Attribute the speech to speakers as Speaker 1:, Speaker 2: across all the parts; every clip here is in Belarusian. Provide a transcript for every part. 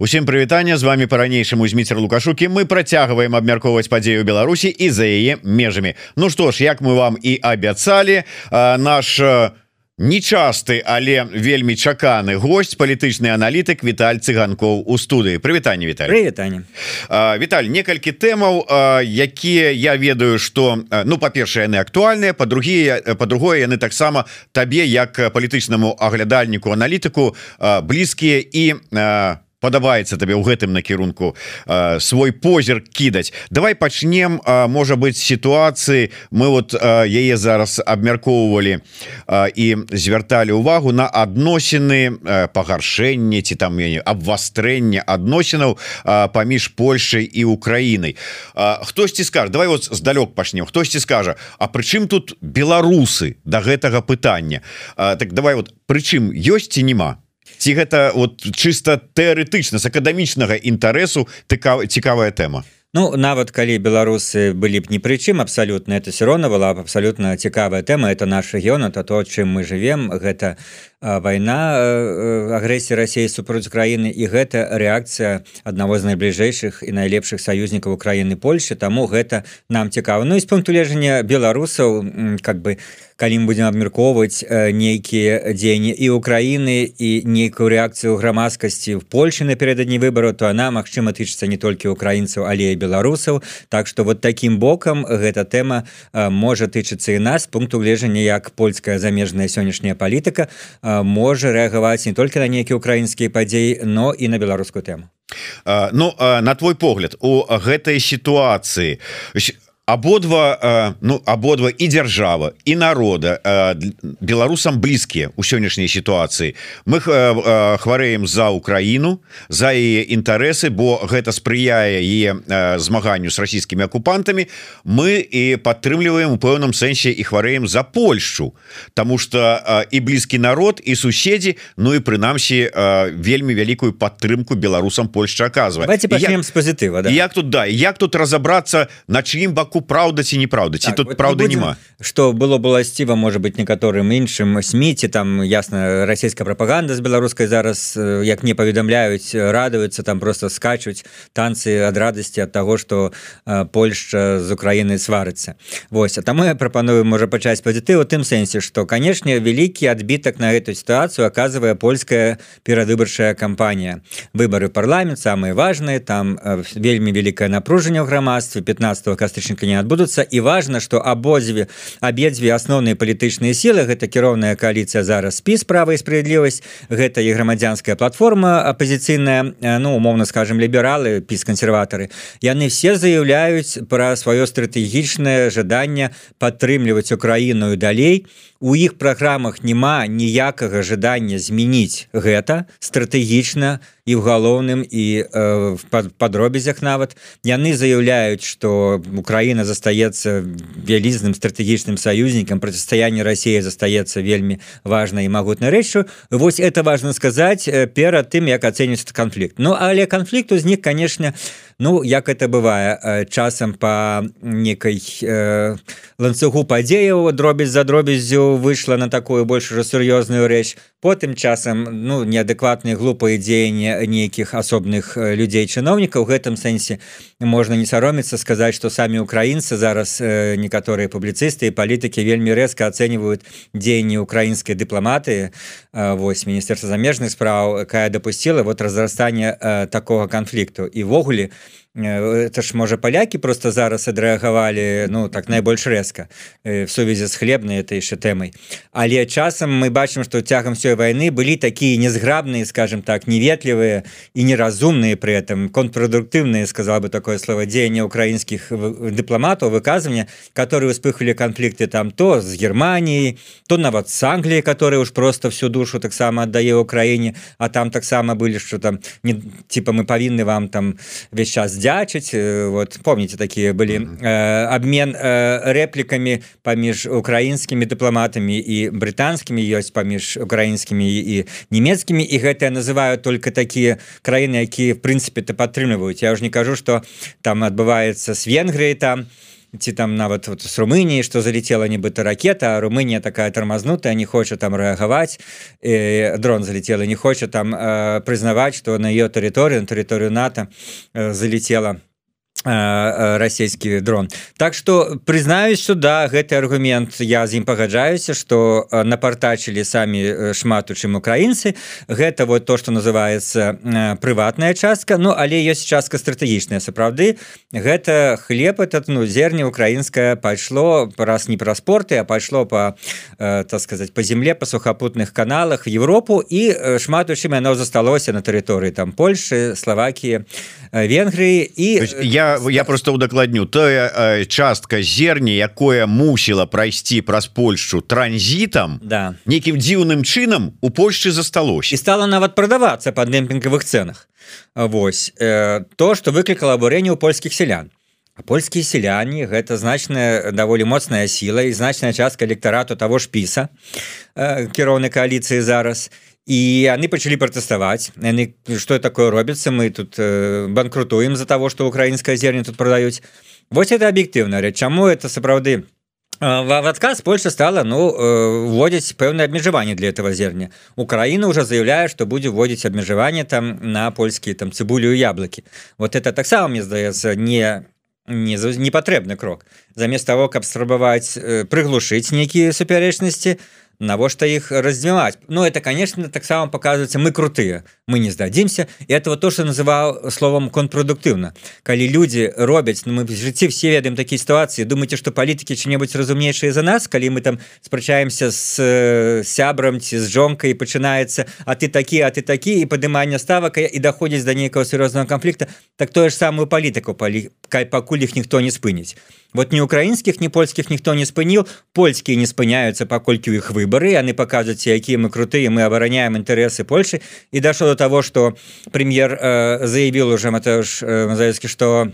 Speaker 1: Усім прывітання з вами по-ранейшаму зміцер лукашукі. Мы працягваем абмяркоўваць падзею Беларусі і за яе межамі. Ну што ж як мы вам і абяцалі наш нечасты але вельмі чаканы гость палітычны аналітык Віталь цыганкоў у студыі. Прывітанне Віталь.
Speaker 2: Прывітанне.
Speaker 1: Віталь некалькі тэмаў якія я ведаю что ну па-першае яны актуальныя по-другие по-другое яны таксама табе як палітычнаму аглядальніку аналітыку блізкія і по падабаецца табе ў гэтым накірунку э, свой позірк кідаць. Давай пачнем э, можа быть сітуацыі. Мы вот э, яе зараз абмяркоўвалі э, і звярталі увагу на адносіны э, пагаршэнне ці там абвастрэння адносінаў э, паміж Польшай і Украінай. Э, хтосьці скажа давай вот здалёк пачнем хтосьці скажа А прычым тут беларусы? до да гэтага пытання. Э, так давай вот прычым ёсць ці няма ці гэта вот чыста тэарэтычна з акадэмічнага інтарэсу цікавая тэма?
Speaker 2: Ну нават калі беларусы былі б ні прычым абсалютна это все роўна была б абсалютна цікавая тэма это наш рэгіён это то чым мы живвем гэта вайна агрэсія Росіі супраць краіны і гэта рэакцыя аднаго з найбліжэйшых і найлепшых саюзнікаў Украіны Польши. Таму гэта нам цікава. Ну і з пункту лежання беларусаў как бы калі мы будем абмяркоўваць нейкія дзеянні і Украіны і нейкую рэакцыю грамадскасці в Польше напярэдадні выбару то она магчыма тычыцца не толькі украінцаў але і беларусаў. Так что вот таким бокам гэта тэма можа тычыцца і нас пункту лежання як польская замежная сённяшняя палітыка а можа рэагаваць не толькі на нейкія украінскія падзеі но і на беларускую тэму.
Speaker 1: Ну на твой погляд у гэтай сітуацыі абодва ну абодва і дзяржава і народа беларусам блізкія у сённяшняй сітуацыі мы хварэем за Украіну за яе інтарэсы бо гэта спрыяе е змаганню с расійскімі акупантамі мы і падтрымліваем у пэўным сэнсе і хварэем за Польшу Таму что і блізкі народ і суседзі Ну і прынамсі вельмі вялікую падтрымку беларусам Польшча аказвае.
Speaker 2: З пазітыва
Speaker 1: да? як тут да як тут разобрацца на чым баку баку праўда ці неправда ці так, тут вот праўда няма
Speaker 2: что было бы ласціва может быть некаторым іншым сміце там ясна расійская пропаганда з беларускай зараз як не паведамляюць радуюцца там просто скачуць танцы ад радасці ад того что Польша з Украіны сварыцца Вось а там я прапаную можа пачаць пазітыву тым сэнсе что канешне вялікі адбітак на эту сітуацыю оказывае польская перадвыбарчая кампанія выборы парламент самые важные там вельмі вялікае напружанне ў грамадстве 15 кастрычніка не адбудуцца. І важна что абодзве абедзве асноўныя палітычныя сілы гэта кіроўная коаліцыя зараз спіс права і справядлівасць гэта і грамадзянская платформа апозіцыйная ну умоўно скажем лібералы піс кансерватары яны все заяўляюць пра сваё стратэгічнае жаданне падтрымліваць украіну далей. У іх праграмах няма ніякага жадання змяніць гэта стратэгічна і ў галоўным і э, в падробязях нават. Яны заяўляюць что Украіна застаецца вялізным стратэгічным саюзнікам процістаяння Росіі застаецца вельмі важной і магутнай рэччу. Вось это важно сказаць перад тым як ацэньваць канфлікт. Ну але канфлікт узнік конечно Ну як это бывае часам по некай э, ланцугу падзеяў дробязь за дробязю выйшла на такую больш уже сур'ёзную рэч потым часам ну неадэкватныя глупыя дзеяння нейкіх асобных э, людзей чыноўнікаў гэтым сэнсе можна не сароміцца сказаць што самі украінцы зараз э, некаторыя публіцысты і палітыкі вельмі рэзка ацэньваюць дзеянні украінскай дыпламаты э, вось міністэрства замежных спраў якая дапусціла вот разрастання такога канфлікту. Івогуле это ж можа палякі просто зараз адрэагавалі ну так найбольш рэзка в сувязі з хлебнай этой яшчэ тэмай. Але часам мы бачым што цягам ўсёй войны былі такія незграбныя скажем так неветлівыя і неразумныя при этом контрпрадуктыўныя сказал бы такое слово дзеяння украінскіх дыпламатаў выказвання которые успыхалі канфлікты там то з Германией то нават с Англіі которые уж просто всю душу таксама аддае ў краіне а там таксама былі что там не типа мы павінны вам там весь час дзя дзячыць э, вот помните такие были э, обмен э, рэплікамі паміж украінскімі дыпламатамі і брытанскімі ёсць паміж украінскімі і нямецкімі і гэта называют только такія краіны якія в прынцыпе то падтрымліваюць я уже не кажу что там адбываецца с венгрыі там ці там нават вот с Румыніі что залетела нібыта ракета Румынія такая тормознутая не хоча там рэагаваць дрон залетела не хоча там э, прызнаваць что на ее тэрыторыю на тэрыторыю НАТО э, залетела. э, расійскі дрон. Так что прызнаюсь сюда гэты аргумент я з ім пагаджаюся что э, напартачылі самі шмат у чым украінцы. Гэта вот то что называется прыватная частка. Ну але ёсць частка стратэгічная сапраўды. Гэта хлеб этот ну зерне украінская пайшло раз не пра спорты а пайшло по так сказать по земле по сухапутных каналах Европу. І шмат у чым яно засталося на тэрыторыі там Польши Словакіі Венгрыі. І
Speaker 1: я я просто удакладню тая э, частка зерня якое мусіла прайсці праз Польшу транзітам
Speaker 2: да.
Speaker 1: нейкім дзіўным чынам у Польшчы засталося
Speaker 2: і стала нават прадавацца па дэмпінгавых цэнах Вось э, то что выклікала абурэнне ў польскіх сялян польскія сяляне гэта значная даволі моцная сіла і значная частка электарату того ж піса э, кіроўнай кааліцыі зараз. і і яны пачалі пратэставаць яны что такое робіцца мы тут э, банкрутуем за того что украінская зерня тут продаюць вось это аб'ектыўна чаму это сапраўды в адказ Польша стала ну вводзіць пэўнае абмежаванне для этого зерня. Украіна уже заявляе что будзе вводзіць абмежаванне там на польскія там цыбулю яблыкі вот это таксама мне здаецца не не непатрэбны крок. Замест того каб спрабаваць прыглушыць нейкія супярэчнасці то навошта іх развіваць Ну это конечно таксама показывается мы крутые мы не сдадзімся и этого то что называў словом контрпрадуктыўна калі люди робяць ну, мы в жыцці все ведаем такие ситуации думаете что палітыкі чы-небудзь разумнейшие за нас? Калі мы там спрачаемся с э, сябрам ці з жонкой пачынаецца а ты такі а ты такі і падымання ставак і доходзіць до нейкого сур'ёзнага конфликта так тое ж самую палітыку палі пакуль іх ніхто не спыніць вот ні украінскіх ні польскіх ніхто не спыніў польскія не спыняюцца паколькі ў іх выбары яны пакажуць якія мы крутыя мы абараняем інтарэсы Польшы і дашло до того что прэм'ер э, заявіл уже Матеж э, Мазаевскі что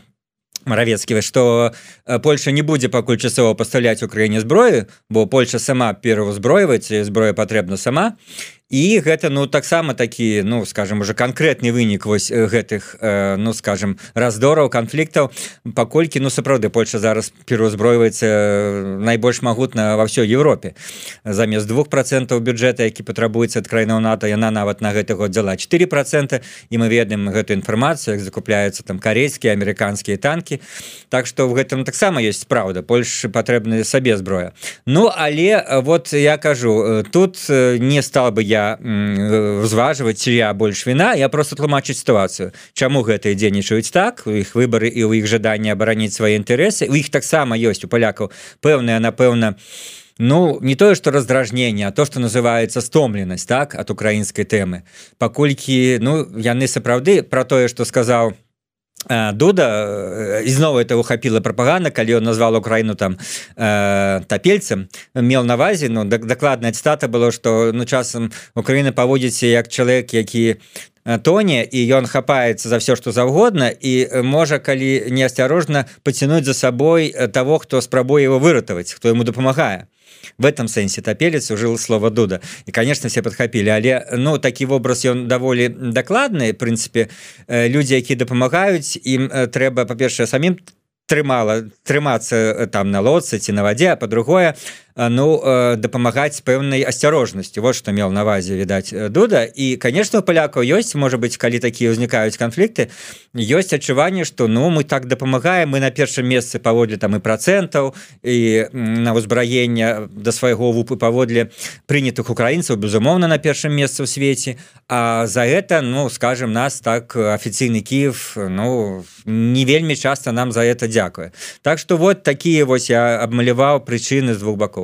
Speaker 2: Маравецкі што Польша не будзе пакуль часова пастаўляць Украіне зброю бо Польша сама пераўзброіваць зброя патрэбна сама і гэта ну таксама такі ну скажем уже конкретны вынік вось э, гэтых э, ну скажем раздораў канфліктаў. Паколькі ну сапраўды Польша зараз пераўзброіваецца э, найбольш магутна ва ўсёй Европе замест двух процентаў бюджэта які патрабуецца ад краінаў НАТО яна нават на гэты год дзяла 4 процента. І мы ведаем гэту інфармацыю як закупляюцца там карейскія амерыканскія танки Так что в гэтым таксама есть праўда Польшы патрэбны сабе зброя. Ну але вот я кажу тут не стал бы я разважваць ці я больш віна я просто тлумачыць сітуацыю Чаму гэта дзейнічаюць так у іх выбары і ў іх жаданні абараніць свае інтарэсы у іх таксама ёсць у палякаў пэўная напэўна Ну не тое что раздражнение а то что называется стомленасць так от украінскай тэмы. Паколькі ну яны сапраўды про тое что сказаў дуда ізноў это ухапіла прапаганда калі он назвал украіну там э, тапельцам мел навазе ну дакладная цитата было что ну часам Украіна паводзіцца як чалавек які тоне і ён хапаецца за все что заўгодна і можа калі неасцярожна пацянуць за сабой того хто спрабуе его выратаваць хто ему дапамагае в этом сэнсе тапелец ужил слова дуда і конечно все подхапілі але ну такі вобраз ён даволі дакладны прынцыпе э, людзі які дапамагаюць ім э, трэба па-першае самім трымала трымацца э, там на лодцы ці на вадзе а по-другое ну э, дапамагаць пэўнай асцярожнасці вот что мел навазе відаць э, дуда. І конечно у палякаў ёсць можа быть калі такія ўзнікаюць канфлікты ёсць адчуванне что ну мы так дапамагаем мы на першым месцы паводле там і процентаў і на ўзбраення да свайго вупы паводле прынятых украінцаў безумоўна на першым месцы ў свеце а за это ну скажем нас так афіцыйны Киев ну не вельмі часто нам за это дзякуе так что вот такие вось я абмаляваў прычыны з двух бакоў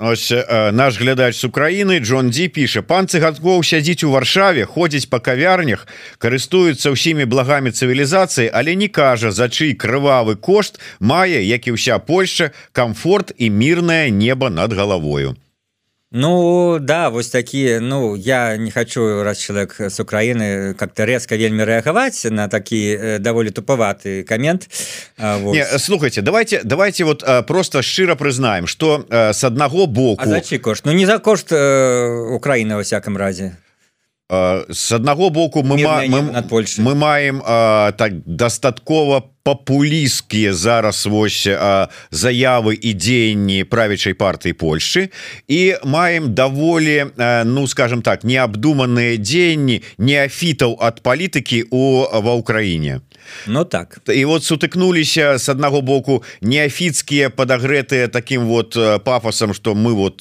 Speaker 1: ось наш глядач з Украіны Джон Ді піша пан цыгаткоў сядзіць у варшаве ходзіць па кавярнях карыстуюцца ўсімі благамі цывілізацыі але не кажа за чый крывавы кошт мае як і ўся Польша комфорт і мірнае неба над галавою
Speaker 2: Ну да вось такі Ну я не хочу раз человек с Украины как-то резко вельмі рэагаваць на такі э, даволі туповаты коммент
Speaker 1: вот. слухайте давайте давайте вот просто шчыра прызнаем что с аднаго боку
Speaker 2: кошт? Ну не за кошт э, Украины во всяком разе
Speaker 1: с аднаго боку мы мы, мы, мы маем а, так дастаткова по папулісцкія зараз вось заявы і дзеянні правячай партыі Польшчы і маем даволі ну скажем так неабдуманыя дзеянні неафітаў ад палітыкі у ва ўкраіне
Speaker 2: Ну так.
Speaker 1: І вот сутыкнуліся с аднаго боку неафіцкія подагрэтыя таким вот пафосам что мы вот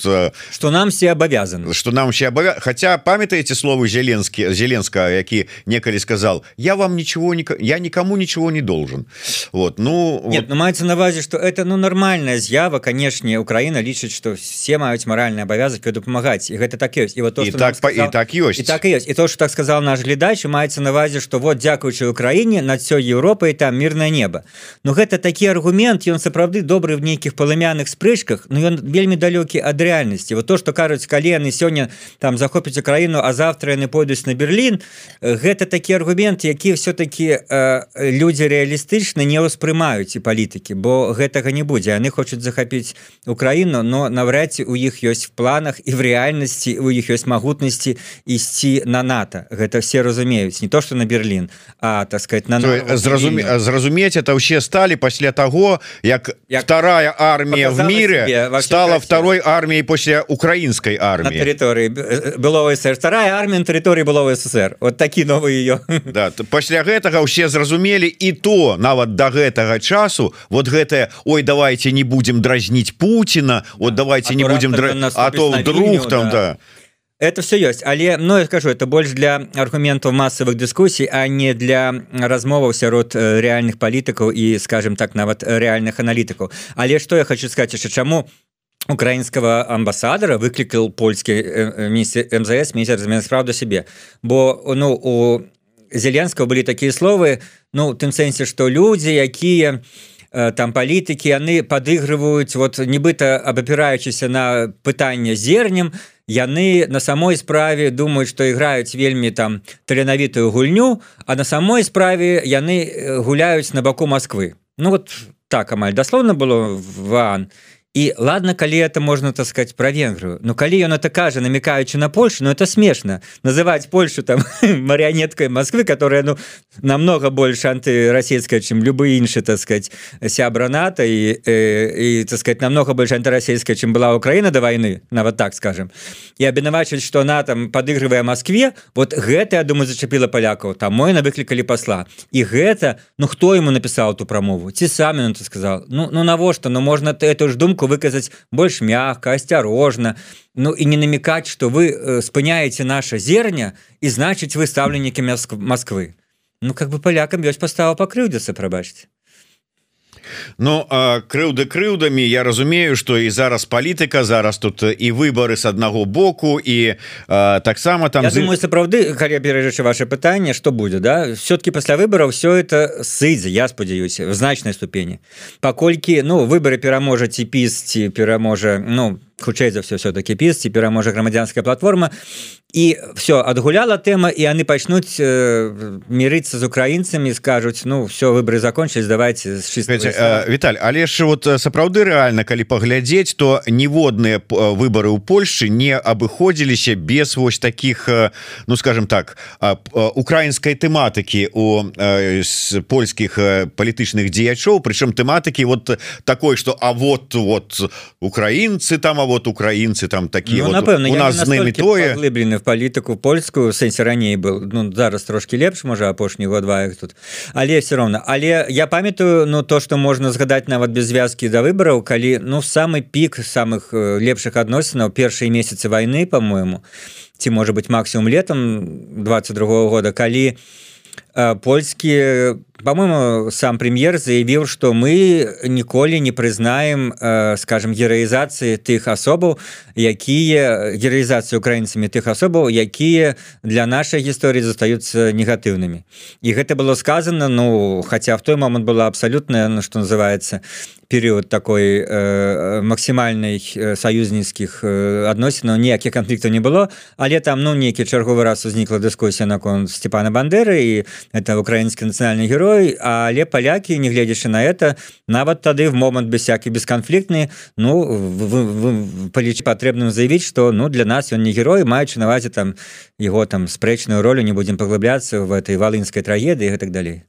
Speaker 2: что нам все обавязаны
Speaker 1: что нам все обавя... хотя памятаете словы зеленскі зеленска які некалі сказал я вам ничего не я никому ничего не должен вот ну
Speaker 2: нет вот... ну маецца навазе что это ну нормальная з'ява канешне Украина лічыць что все маюць моральны абавязок дапамагаць. І гэта так ёсць. І вот то,
Speaker 1: і так сказал... і так ёсць.
Speaker 2: І так ёсць. І то что так сказал наш глядач маецца навазе что вот дзякуючы Украіне над ўсёй Еўропай там мирное небо. Но гэта такі аргумент ён сапраўды добры в нейкіх палымяных спрэчках но ён вельмі далёкі ад рэальнасці вот то что кажуць калі яны сёння там захопіць краіну а завтра яны пойдуць на Берлін гэта такі аргумент які все-таки э, людзі рэалістычна не ўспрымаюць і палітыкі бо гэтага не будзе. Яны хочуць захапіць Украіну но наўряд ці у іх ёсць в планах і в рэальнасці у іх ёсць магутнасці ісці на НАТО. Гэта все разумеюць. Не то что на Берлін а так сказать на
Speaker 1: зразуме зразумець это ўсе сталі пасля того як, як вторая армія в мире стала второй арміяй после украінскай армии
Speaker 2: территории было вторая армія на территории было СССР. Вот такі новы ее
Speaker 1: да, пасля гэтага ўсе зразумелі і то нават до гэтага часу вот гэтае Ой давайте не будем дразніць Путина вот давайте а не будем дра... а то вдруг там да, да
Speaker 2: это все ёсць але но ну, я скажу это больш для аргументаў масавых дыскусій а не для размоваў сярод э, рэальных палітыкаў і скажем так нават рэальных аналітыкаў але что я хочу сказать яшчэ чаму украінскага амбасадара выклікал польскі місці МЗС місяц змен справ да сябе бо ну у зеленскага былі такія словы ну тым сэнсе што людзі якія э, там палітыкі яны падыгрываюць вот нібыта абапіраючыся на пытанне зернем яны на самой справе думаюць што іграюць вельмі там таленавітую гульню а на самой справе яны э, гуляюць на баку Москвы. Ну вот так амаль даслоўна было ван і і ладно калі это можна сказать про венгрыю но калі ён это кажа намекаючы на Польшу но это смешно. Называть Польшу там марионеткой Москвы которая ну намного больше антырасійская чем любы іншы сказать сябра нато і і так сказать намного больше антырасійская чем была Украина до войны нават так скажем. І абвінавачваць что она там подыгрывая Москве вот гэта я думаю зачапіла палякаў там мой на выклікалі посла. І гэта ну хто ему написал ту прамову ці самі ну ты сказал ну ну навошта ну можно ты эту ж думку думку выказаць больш мягко асцярожна Ну і не намекаць что вы э, спыняете наше зерня і значыць вы стаўленікі Москвы. Ну как бы палякам ёсць пастава пакрыўдзіцца прабачыць
Speaker 1: Ну крыўды крыўдамі я разумею что і зараз палітыка зараз тут і выборы с аднаго боку і таксама там
Speaker 2: з... сапраўды калі перажачы ваше пытанне что будзе да? Все-таки пасля выбораў все это сыдзе я спадзяюся в значнай ступені. Паколькі ну выборы пераможа ці пісці пераможа ну хутчэй за все все-таки пісці пераможа грамадзянская платформа. І все адгуляла тэма і яны пачнуць э, мірыцца з украінцамі скажуць ну все выборы закончылись давайте
Speaker 1: э, Віталь але ж вот э, сапраўды рэальна калі паглядзець то ніводныя э, выборы ў Польшчы не абыходзіліся без вось таких ну скажем так украінскай тэматыкі у польскіх палітычных дзеячоў. Прычым тэматыкі вот такой что а вот вот украінцы там а вот украінцы там такие ну, вот, напэвна, у нас з ними тое
Speaker 2: глыблены палітыку польскую сэнсе раней был. Ну зараз трошки лепш можа апошні год два тут. Але все равно. Але я памятаю ну то что можна згадаць нават без звязкі да выбораў калі ну самы пік самых э, лепшых адносінаў першыя месяцы войны по-моему ці можа быть максимум летом 22 -го года калі э, польскія по-моему сам прэм'ер заявіў что мы ніколі не прызнаем э, скажем гераізацыі тых асобаў якія гераізацыі украінцамі тых асобаў якія для нашай гісторыі застаюцца негатыўнымі і гэта было сказано ну хотя в той момант было абсалютна ну, что называется перыяд такой э, максімальнай саюзніцкіх э, адносінаў ніякіх канфліктаў не было. Але там ну нейкі чарговы раз узнікла дыскусія наконт Степана бандеры і это украінскі нацыянальны герой герой але палякі не гледзячы на это нават тады в момант без всякий бесконфліктны ну паліч патрэбным заявіць что ну для нас ён не герой маючы навазе там его там спрэчную ролю не будем паглыбляцца в этой валынской трагедыі и так далей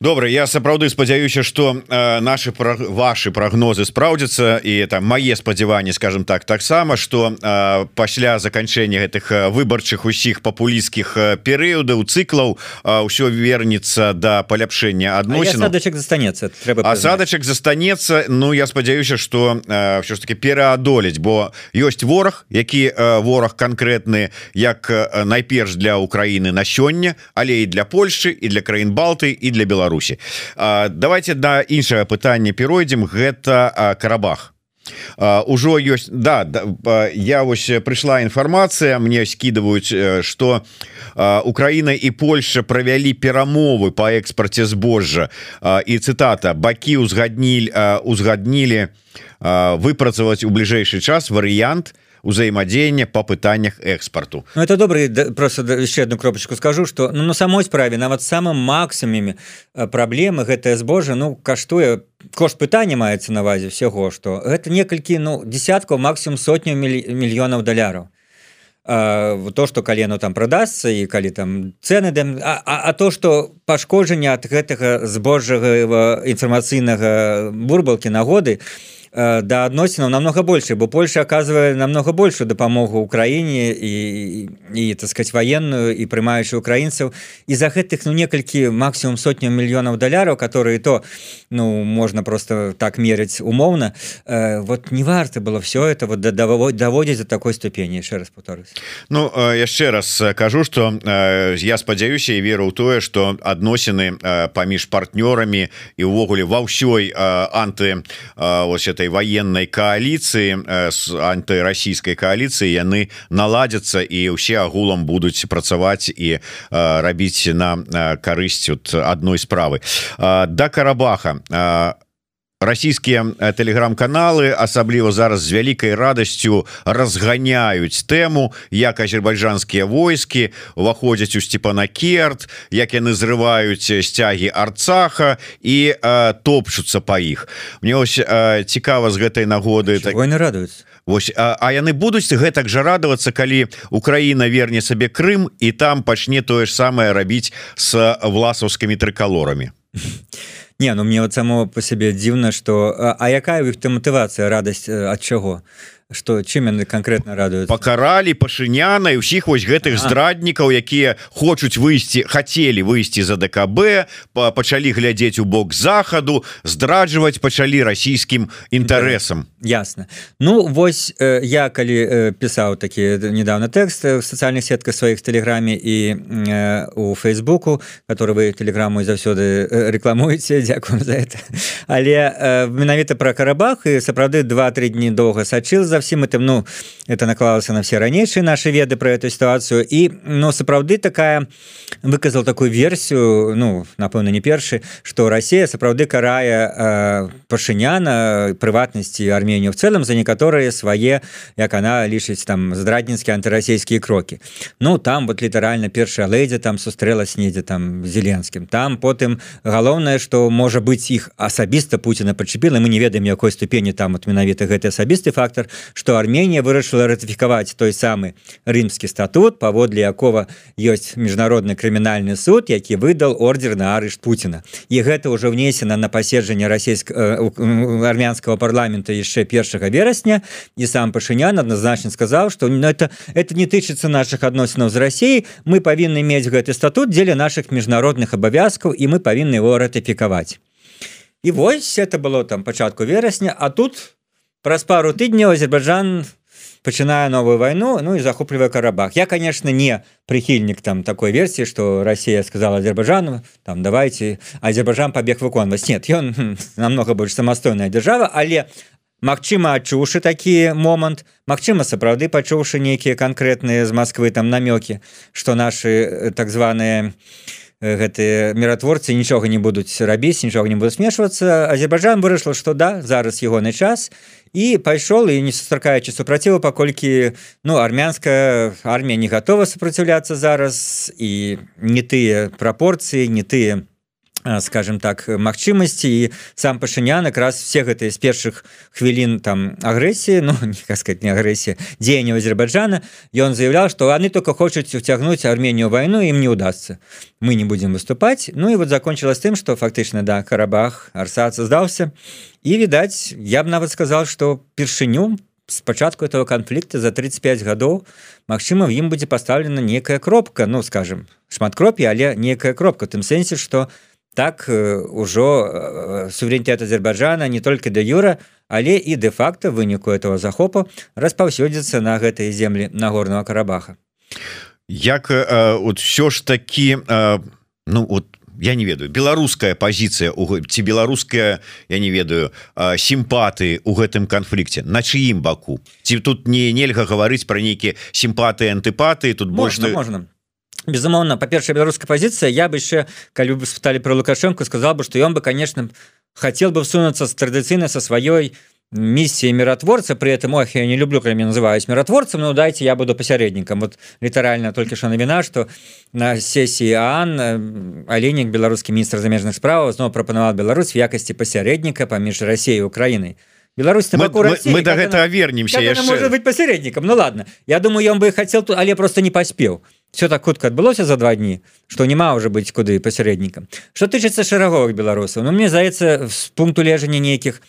Speaker 1: добра я сапраўды спадзяюся что э, наши пра... ваши прогнозы спраўдзяцца і там мае спадзяванні скажем так таксама что э, пасля заканчэння гэтых э, выбарчых усіх папулійскіх э, перыядаў цыклаў ўсё э, вернется до да паляпшэння адносін
Speaker 2: садачак застанецца
Speaker 1: трэба асадачак застанецца Ну я спадзяюся что э, все ж таки пераадолець бо ёсць вораг які э, вораг конкретны як э, найперш для Украіны на сёння але і для Польши і для краін балты і для Беларусь Беларусі. Давайте да іншага пытання перайдзем гэта карабах. Ужо ёсць да, да я вось прыйшла інфармацыя мне скидываюць что Украіна і Польша правялі перамовы по экспарце збожжа. І цытата бакі узгаднілі узгаднілі выпрацаваць у бліжэйшы час варыянт узаемадзеяння по пытаннях экспорту.
Speaker 2: Ну, это добрый просто еще одну кропочку скажу что ну, на самой справе нават самым максимуме э, праблемы гэтае збожжа ну каштуе кошт пытання маецца на вазе всего что это некалькі ну десяткаў максимум сотню мільёнаў даляраў то что калену там продастся і калі там цены а, а, а то что пашкоджанне от гэтага збожжага інфармацыйнага бурбалки нагоды то да адносінаў намного больше бо Польша оказывае намного большую дапамогу Украіне і і так сказать военную і прымаючы украінцаў і за гэтых ну некалькі максимум сотню мільёнаў даляраў которые то ну можна просто так меряць умоўна э, вот не варта было все это вот даводзіць за такой ступені яшчэ раз повторюсь.
Speaker 1: Ну яшчэ раз кажу что я спадзяюся і веру ў тое что адносіны паміж партнёрамі і увогуле ва ўсёй анты ось это этой военной коалиции с антирасійской коалиции яны наладятся и усе агулам будуць працаваць и рабіць на карысць от одной справы. До карабаха. А расійскія э, телеграм-каналы асабліва зараз з вялікай радасцю разганяюць тэму як азербайджанскія войскі уваходзяць у степанакерт як яны зрываюць сцягі арцаха і э, топчуцца па іх мне ось э, цікава з гэтай нагоды
Speaker 2: так не радуюць
Speaker 1: Вось а, а яны будуць гэтак жа радавацца калі Украіна верне сабе Крым і там пачне тое ж самае рабіць с власаўскімі трыкалорамі
Speaker 2: Не ну мне вот само по сябе дзіўна что а, а якая у іх ты матывацыя радасць ад чаго что чым яны конкретно радуют
Speaker 1: покаралі пашыняна і ўсіх вось гэтых здраднікаў якія хочуць выйсці хотели выйсці за ДКБ па пачалі глядзець у бок захаду здраджваць пачалі расійскім інтарэсам
Speaker 2: ясно. Ну вось э, я калі э, пісаў такі недавно тэкст в социальных сетках сваіх телеграме і э, у фейсбуку который вы телеграмму заўсёды рекламуеце Дякую за это. Але менавіта про карабах і сапраўды два-тры дні доўга сачыл за всім этим ну это наклалася на все ранейшие наши веды про эту ситуацию. І но сапраўды такая выказал такую версію ну напэўна не першы что Россия сапраўды карае э, пашыняна прыватнасці арменію в целом за некаторыя свае як она лічыць там здрадніцкія антырасійскія крокі ну там вот літаральна першая лэдзя там сустрэлась недзе там зеленскім там потым галоўнае что можа быть іх асабіста Пуціна пачапіла мы не ведаем якой ступені там вот менавіта гэты асабісты фактор что Арменія вырашыла ратыфікаваць той самы рымскі статут паводле якого ёсць міжнародны крымінальны суд які выдал ордер на арышт Пуціна і гэта ўжо внесена на паседжанне расійска э, армянского парламента яшчэ першага верасня і сам пашынян адназначна сказаў что ну, это это не тычыцца наших адносінаў з Росіей мы павінны мець гэты статут дзеля наших міжнародных абавязкаў і мы павінны его ратыфікаваць і вось это было там пачатку верасня а тут праз пару тыдняў Азербайджан пачынае новую войну Ну і захоплівае карабах. Я конечно не прихільнік там такой версіі что Россия сказала Азербайджану там давайте Азербайджан побег выконваць нет ён намного больш самастойная держава але Магчыма адчуўшы такі момант Магчыма сапраўды пачуўшы нейкія канкрэтныя з Москвы там намёкі что наши так званыя гэтыя міратворцы нічога не будуць рабіць нічога не буду смешвацца Азербайджан вырашыла что да зараз ягоны час і пайшоў і не сустракаючы супраціву паколькі ну армянская армія не готова супраціўляцца зараз і не тыя прапорцыі не тыя скажем так магчымасці і сам пашынян якраз все гэтыя з першых хвілін там агрэсіі Ну не сказать не агрэсія дзеяння Азербайджана ён заявлял что они только хочуць уцягнуць Арменію войну ім не удастся мы не будем выступать Ну і вот закончилась тым что фактычна да карабах арсаца здаўся і відаць я б нават сказал что першыню спачатку этого конфликта за 35 гадоў Мачыма ім будзе поставлена некая кропка ну скажем шмат кропі але некая кропка тым сэнсе что у так ўжо суверэнітэт Азербайджана не толькі да юра але і де-факто выніку этого захопу распаўсюдзіцца на гэтыя землі нагорного карабаха.
Speaker 1: Як от все ж таки ну вот я не ведаю беларуская позиция у ці беларуская я не ведаю сімпаты у гэтым канфлікце на чыім баку? Ці тут не нельга гаварыць про нейкія сімпаты антыпаты тут
Speaker 2: больше можна безумоўно по-першая беларуская позиция я бы еще калі бы спытали про лукашенко сказал бы что ён бы конечно хотел бы всунуться с традыцыйна со сваёй миссией миротворца при этом ох я не люблю когда меня называюсь миротворцем но дайте я буду посяредником вот літарально только что навіна что на сессии Ан оленек беларускі міністр замежных справ снова прапанаваў Беларусь в якасці пасяредніка паміж Россией Украиной Беларусь
Speaker 1: мы, мы, мы до гэтага вернемся
Speaker 2: может быть посяредником Ну ладно я думаю ён бы хотел тут але просто не паспеў все так хутка адбылося за два дні что няма уже быть куды пасяреднікам что тычыцца шэраговых беларусаў Ну мне здаецца з пункту лежання нейкіх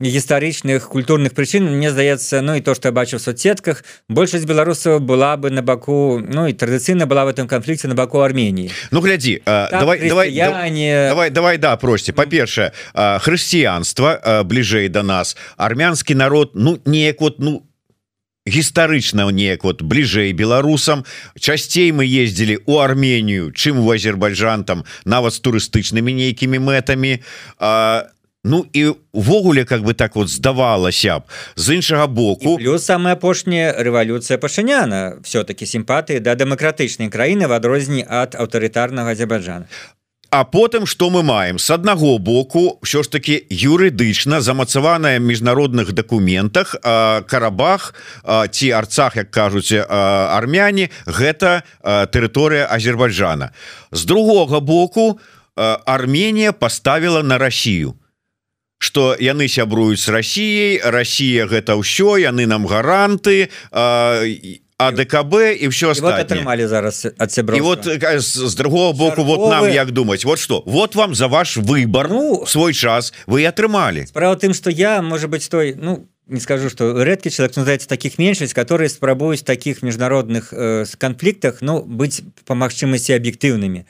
Speaker 2: гістарычных культурных прычын мне здаецца Ну і то что я бачу в соцсетках большасць беларусаў была бы на баку Ну і традыцыйна была в этом канфлікце на баку Армении
Speaker 1: Ну глядзі так, давай давай
Speaker 2: я не
Speaker 1: давай давай да просьце па-першае хрысціянства бліжэй до да нас. Армянскі народ Ну неяк вот ну гістарычна неяк вот бліжэй беларусам. Часцей мы ездзілі у Арменію чым у Азербайджан там нават з турыстычнымі нейкімі мэтамі. А Ну і увогуле как бы так вот здавалася б з іншага боку
Speaker 2: плюс самая апошняя рэвалюцыя пашыняна. Все-таки сімпатыі да дэмакратычнай краіны в адрозні ад аўтарытарнага Азербайджана
Speaker 1: А потым что мы маем? С аднаго боку що ж таки юрыдычна замацаваная міжнародных документах карабах ці арцах як кажуць армяне гэта тэрыторыя Азербайджана. З другога боку Арменія поставила на Россию что яны сябруюць с Россией Россия гэта ўсё яны нам гаранты і АДКБ і все
Speaker 2: атрымалі вот зараз от сябро
Speaker 1: вот з другого боку Церковы... вот нам як думаць вот что вот вам за ваш выбор ну свой час вы атрымалі
Speaker 2: справа тым что я может быть той ну не скажу что рэдкі человек называется таких меншасць которые спрабуюць таких міжнародных э, конфликтах ну быть по магчымасці аб'ектыўнымі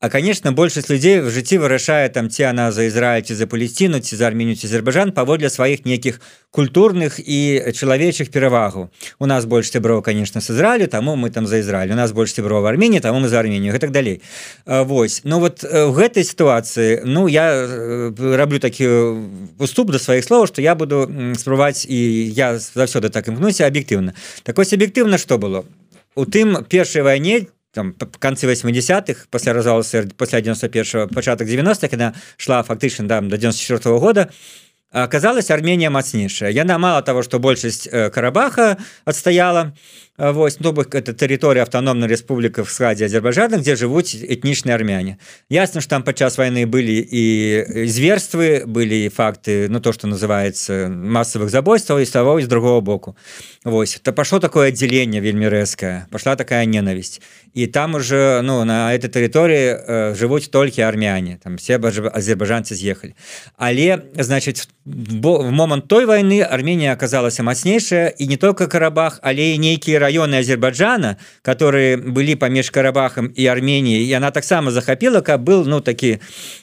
Speaker 2: А конечно большасць людзей в жыцці вырашае там ці она за Ізраиль ці за Палесціну ці за арменію ці Азербайджан паводле сваіх нейкіх культурных і чалавечых перавагу у нас больш сяброў конечно с Ізраилю таму мы там за Ізраиль у нас больш сяброў Арменії таму мы за Арменію гэтак далей Вось Ну вот в гэтай сітуацыі Ну я раблю такі уступ до сваіх слов что я буду спрабаваць і я заўсёды так імкнуся аб'ектыўна так ось аб'ектыўна что было у тым першай вайне там канцы 80-х пасля развала пасля 91 пачатак 90-х она шла фактычна да, до 94 -го года оказалась Армения мацнейшая яна мало того что большасць э, карабаха отстаяла Вось ну, это тэрыторыя автономной Республіка в складзе Азербайджана где жывуць этнічныя армяне. Ясно что там падчас войны были і зверствы были факты Ну то что называется массовых забойстваў і того з другого боку. Вось то пошло такое отделение вельмі рэзкая пошла такая ненависть. І там уже ну на этой тэрыторыі э, жывуць толькі армяне там все азербайджанцы з'ехали але значит бо в момант той войны Армения оказалася мацнейшая і не только карабах але і нейкія районы Азербайджана которые были паміж карабахам і Армении і она таксама захапіла каб был ну такі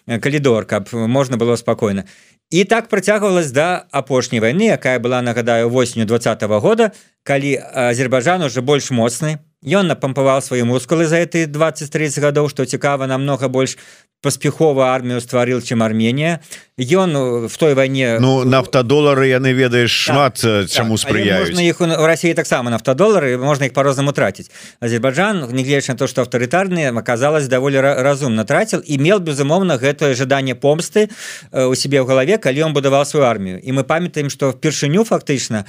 Speaker 2: э, калідор каб можна было спокойно. І так працягвалась да апошняй войны якая была нагадаю восенню двадцатого года калі Азербайджан уже больш моцны ён напампаваў свае мускулы за этой 20-30 гадоў што цікава намного больш паспяхова армію стварыў чым Арменія ён э, в той вайне
Speaker 1: Ну нафтадолары яны ведаеш шмат так, чаму так. спрыяюць
Speaker 2: іх у Росіі таксама нафтадолары можна іх по-рознаму траціць Азербайджан негледзяч на то что аўтарытарныя аказалось даволі разумна траціл і мел безумоўна гэтае жаданне помсты э, у сябе ў галаве калі ён будаваў сваю армію і мы памятаем что впершыню фактычна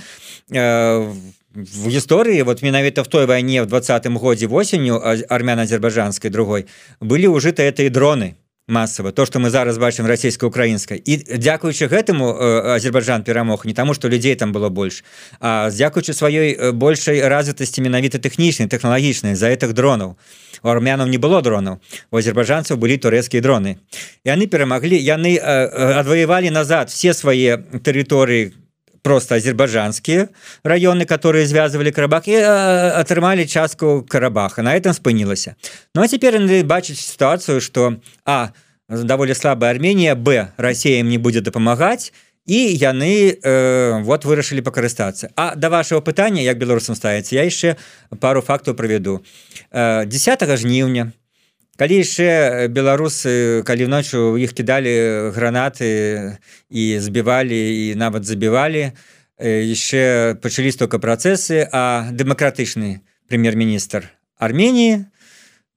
Speaker 2: в э, в гісторыі вот менавіта в той вайне в двадцатым годзе восенню армяна азербайджанской другой былі ўжыты этой дроны массово то что мы зараз бачым расійска-украінскай і дзякуючы гэтаму Азербайджан перамог не таму что людзей там было больш а дзякуючы сваёй большай развітасці менавіта тэхнічнай тэхналагічнай за этих дронаў. У армянаў не было дронаў у азербайджанцаў былі турэцкія дроны. Яны перамаглі яны адваявалі назад все свае тэрыторыі просто азербайджанскія раёны которые звязывали карабах і атрымалі частку карабаха. На этом спынілася Ну а яны бачыць сітуацыю что а даволі слабая Арменія б Россия им не будзе дапамагаць і яны э, вот вырашылі пакарыстацца А да вашего пытання як беларусам ставіць я яшчэ пару фактаў правяду 10 жніўня калі яшчэ беларусы калі ноччу у іх кідалі гранаты і збівалі і нават забівалі яшчэ пачалі столько працэсы а дэмакратычны прэм'ер-міністр Армении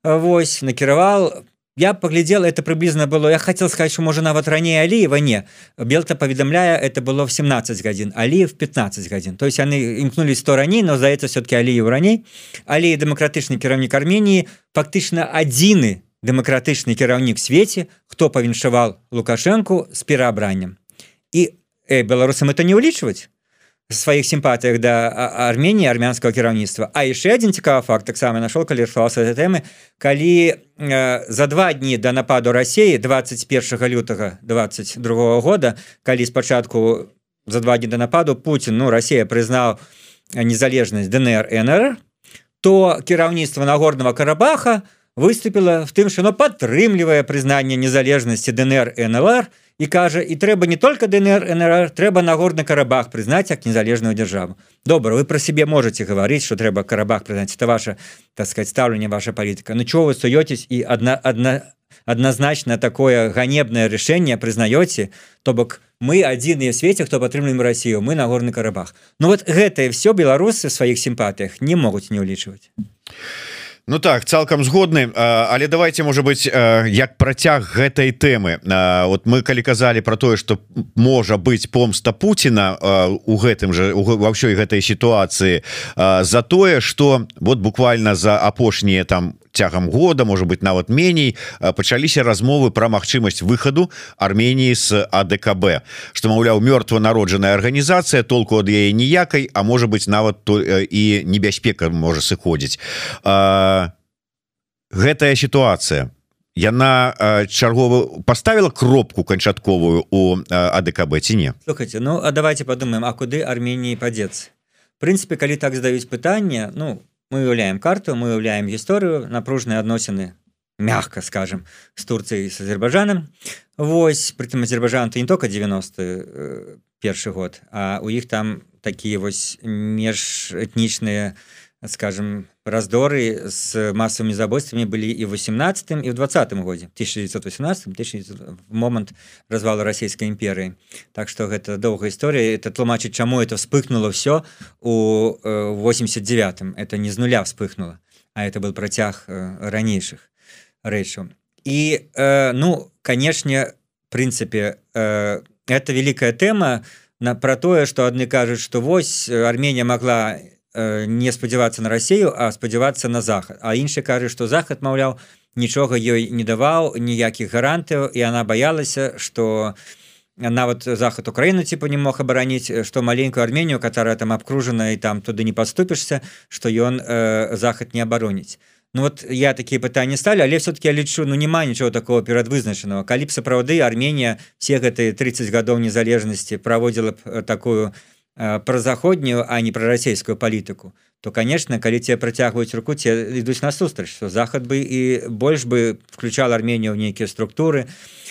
Speaker 2: Вось накіравал я поглядел это приблизно было я хотел сказать что можа нават раней алиева? Не. Белта паведамляя это было в 17 гадзін алиев 15 гадзін то есть яны імкнули 100 раней но здаецца все-таки алиев раней. Але дэмакратычны кіраўнік армении фактычна адзіны дэмакратычны кіраўнік свеце хто павіншавал лукашенко с пераабраннем і э, беларусам это не улічваць сваіх сімпатыях да Арменії армянскага кіраўніцтва А яшчэ один цікавы факт таксама нашел калі рфался тэмы калі э, за два дні до нападу Росіі 21 лютага 22 года калі спачатку за два дні до нападу Путін ну Росія прызнаў незалежнасць ДНР НР то кіраўніцтва нагорного карабаха выступила в тым что оно падтрымлівае прызнанне незалежнасці ДНР НЛР и і кажа і трэба не только ДНР НР трэба на горны карабах прызнаць як незалежную дзяржаву добра вы про сябе можете гаварыць что трэба карабах прызнаць это ваша так сказать стаўленне ваша палітыка Ну чого вы суетесь і одна одна однозначно такое ганебное решение прызнаете то бок мы адзіныя свеце хто падтрымліваем Россию мы на горны карабах. Ну вот гэтае все беларусы сваіх сімпатыях не могуць не ўлічваць
Speaker 1: Ну так цалкам згодны. Але давайте может быть як працяг гэтай темы вот мы калі казалі про тое что можа быть помста Путина у гэтым же во ўсёй гэтай сітуацыі за тое что вот буквально за апошнія там цягам года может быть нават меней пачаліся размовы про магчымасць выхаду Армении с АДКБ что маўляў мёртва народжаная органнізацыя толку ад яе ніякай а может быть нават то і небяспека можа сыходзіць. Гэтая сітуацыя. Яна чарговы поставила кропку канчатковую у АДКБ ці не?
Speaker 2: Слухайте ну а давайте подумаем А куды Армении падзецца прынцыпе калі так здаюць пытанне ну мы уяўляем карту мы уяўляем гісторыю напружныя адносіны мягко скажем с Турцией с Азербайджаном. Вось притым Азербайджан то не только 90 э, першы год а у іх там такія вось межэтнічныя скажем раздоры с массовыми забойствами были и в 18 и в 20 годе 1918 момант развала Российской империи. Так что гэта доўгая история. Это тлумачыць чаму это вспыхнуло все у 89 э, это не з нуля вспыхнуло а это был працяг э, ранейших рэчаў и э, ну канешне принципе это великая тэма на про тое что адны кажуць что вось Армения могла не Э, не спадзявацца на рассею а спадзявацца на захад. А іншы кажа что захад маўляў нічога ёй не даваў ніякіх гарантыяў і она баялася что нават захад Украіны типа не мог абараніць что маленькую арменію которая там абкружана і там туды не паступішся что ён э, захад не абароніць. Ну вот я такія пытанні сталі але все-таки я лічу ну няма нічого такого перадвызначанага. Калі б сапраўды Арменія все гэтые 30 гадоў незалежнасці праводзіла б э, такую у Э, про заходнюю а не про расійскую палітыку то конечно калі тебе працягваюць руку те ідуць насустрач что захад бы і больш бы включал арменію в нейкія структуры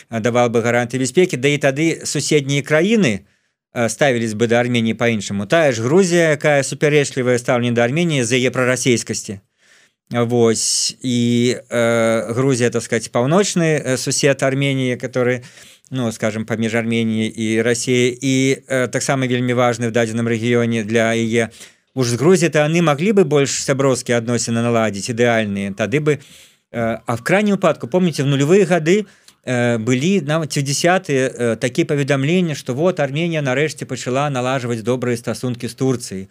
Speaker 2: давал бы гаранты бяспекі да і тады суседнія краіны э, ставілись бы да армении по-іншаму тая ж Грузія якая супярэчлівая стаўленне да армении за яе прарасійскасці Вось. І э, Грузія так сказать паўночны э, сусед армении который у ну скажем паміж Арменіяй і Росіяй і э, таксама вельмі важны в дадзеным рэгіёне для яе уж з Грузі то яны маглі бы больш сяброўскія адносіны наладзіць ідэальныя. Тады бы э, а в крайнім упадку помните в нулевые гады э, былі нават 70 э, такія паведамлення что вот Арменія нарэшце пачала налажваць добрыя стасункі з Турцыяй.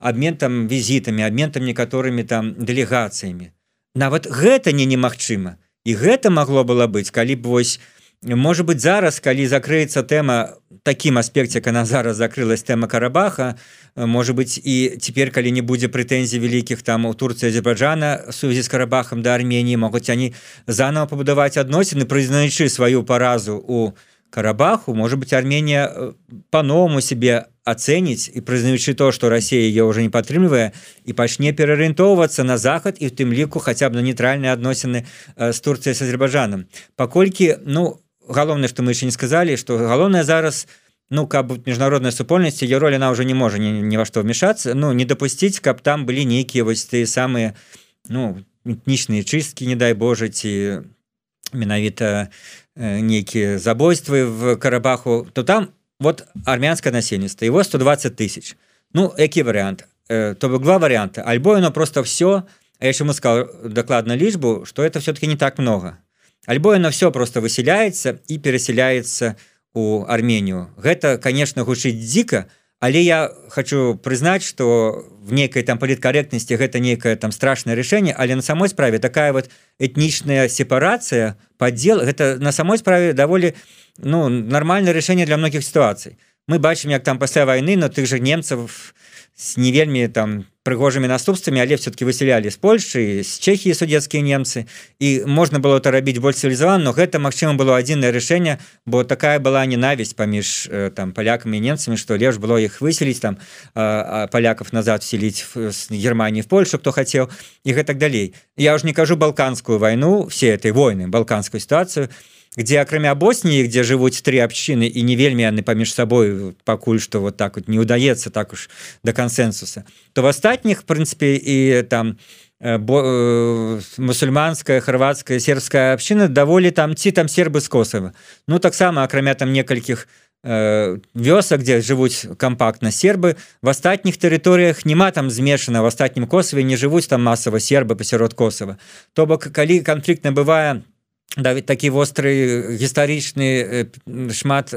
Speaker 2: Обмен там візітамі обмен там некаторымі там дэлегацыямі. Нават гэта не немагчыма. І гэта магло было быць калі б вось может быть зараз калі закрыецца тэма таким аспекце она зараз закрылась тэма карабаха может быть і цяпер калі не будзе прэтэнзій вялікіх там у Турцыі азербайджана сувязі з карабахам да Арменії могуць они заново пабудаваць адносіны прызнаючы сваю паразу у карабаху. Может быть Армения э, по-новому себе ацэніць і прызнаючы то что Россия ее уже не падтрымлівае і пачне пераарыентоўвацца на захад і в тым ліку хотя бы на нейтральныя адносіны з э, Турцыяй с азербайджаном. Паколькі ну у галоўнае что мы еще не сказали что галоўная зараз ну каб міжнародная супольнасці ее роль она уже не можа ні, ні во што вмешацца ну не допусціць каб там былі нейкія вось ты самыя ну этнічныя чысткі не дай Боже ці менавіта э, нейкія забойствы в карабаху то там вот армянское насельніцтва его 120 тысяч. Ну які вариант э, то бы два варианта альбо оно просто все а яшчэ мы сказал дакладна лічбу что это все-таки не так много альбо на все просто выселяецца і пераселяецца у Арменію. Гэта конечно гучыць дзіка але я хочу прызнаць что в нейкай там паліткаректнасці гэта нейкае там страшное решение але на самой справе такая вот этнічная сепарацыя поддел гэта на самой справе даволі ну нормальное решение для многіх сітуацый. Мы бачым як там пасля войны но тых же немцев с не вельмі там прыгожымі наступствамі але все-таки выселялі з Польши з Чехії судецкія немцы. І можна было это рабіць больш цывілізаван но гэта Мачыма было адзінае рашэнне бо такая была ненавість паміж э, там палякамі немцамі что лепш было іх выселіць там паляков назад вселіць з Германії в Польшу хто хацеў і гэтак далей я už не кажу балканскую войну все этой войны балканскую ситуацию. то где акрамя Босніі где жывуць три абчыны і не вельмі яны паміж сабой пакуль что вот так вот не удаецца так уж до консенсуса то в астатніх прынцыпе і там э, бо э, мусульманская хорватская сербская абчына даволі там ці там сербы з косава ну таксама акрамя там некалькіх э, вёсак где жывуць кампактна сербы в астатніх тэрыторыях няма там змешана в астатнім косаве не жывуць там масава сербы пасярод косава то бок калі канфлікт набывае давід такі востры гістарычны шмат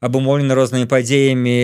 Speaker 2: абумоўлены рознымі падзеямі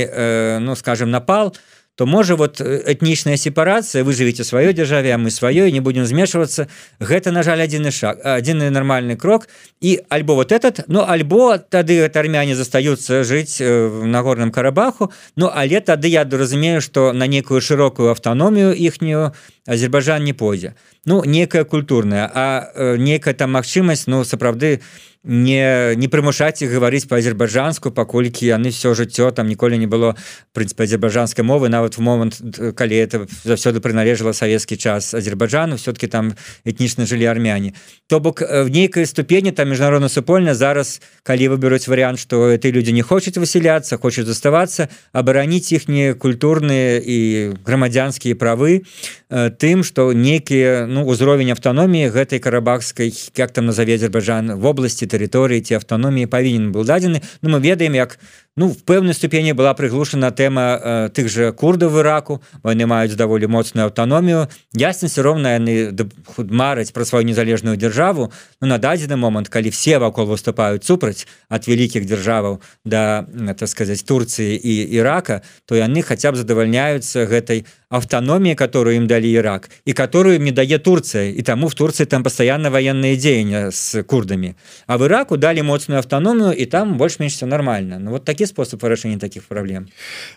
Speaker 2: ну скажем напал то можа вот этнічная сепарацыя вы жывеце сваёй дзяржаве а мы сваёй не будем змешвацца гэта на жаль адзіны шаг адзіны нармальны крок. І альбо вот этот ну альбо тады гэта армяне застаюцца жыць на горным карабаху. Ну але тады я разумею что на некую шырокую аўтаномію іхнюю Азербайджан не пойдзе ну некая культурная а э, некая там магчымасць ну сапраўды не не прымушаць іх гаварыць по-азербайджанску паколькі яны все жыццё там ніколі не было прынцыпе азербайджанскай мовы. Нават в момант калі это заўсёды прыналежала савецкі час азербайджану все-таки там этнічна жылі армяне. То бок в нейкай ступені там міжнародна супольна зараз калі выберуць варыянт что этой люди не хочуць выселяцца хочуць заставацца абараніць іхнія культурныя і грамадзянскія правы тым что некія ну узровень автономіі гэтай карабахскай как там назове азербайджан в области тэрыторыі ці аўтаноміі павінен был дадзены Ну мы ведаем як ну в пэўнай ступені была прыглушана тэма э, тых же курдаў Іраку. Яны маюць даволі моцную аўтаномію ясна все роўна яны мараць пра сваю незалежную дзяржаву Ну на дадзены момант калі все вакол выступаюць супраць ад вялікіх дзяржаваў да так сказаць Турцыі і Ірака то яны хаця б задавальняюцца гэтай автономии которую им дали Ирак и которую не дае Турция и тому в Турции там постоянно военные деяния с курдами. А в Ираку дали моцную автономию и там больше-меньше все нормально. Ну вот такие які способ вырашэння таких проблем?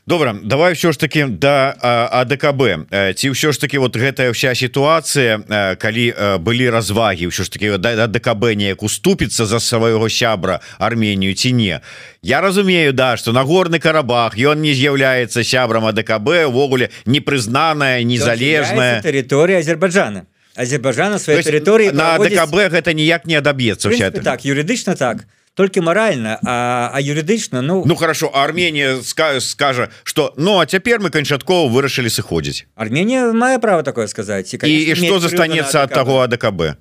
Speaker 1: Добра давай все ж таки да АДКБ ці ўсё ж таки вот гэтая вся ситуация калі былі разваги ўсё ж таки ДКБ неяк уступіцца за свайго сябра Арменію ці не. Я разумею да что нагорный карабах ён не з'яўляецца сябрам АДКБ увогуле непрызнаная незалежная
Speaker 2: тэрыторыя Азербайджана. Азербайджана сваёй тэрыторыі
Speaker 1: на ДКБ гэта ніяк не адаб'ецца
Speaker 2: так юрыдычна так то только морально а, а юрыдычна ну
Speaker 1: ну хорошо Армения скажа что ну а цяпер мы канчаткова вырашылі сыходзіць
Speaker 2: Армения мае право такое сказать
Speaker 1: и, и, и что застанется от того АДКБ?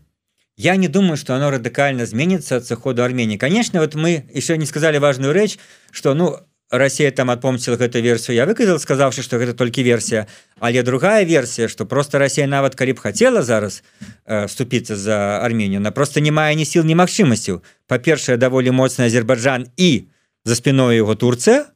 Speaker 2: Я не думаю что оно радикально изменится от заходу Армении. Конечно вот мы еще не сказали важную речь что ну Россия там отпомціла гэту версію я выказал сказавши что гэта толькі версія але другая версія что просто Россия нават калі б хотела зараз э, вступиться за Армению на просто не мае ні сил ні магчымасцяў па-першае даволі моцны Азербайджан і за спиной его Турция.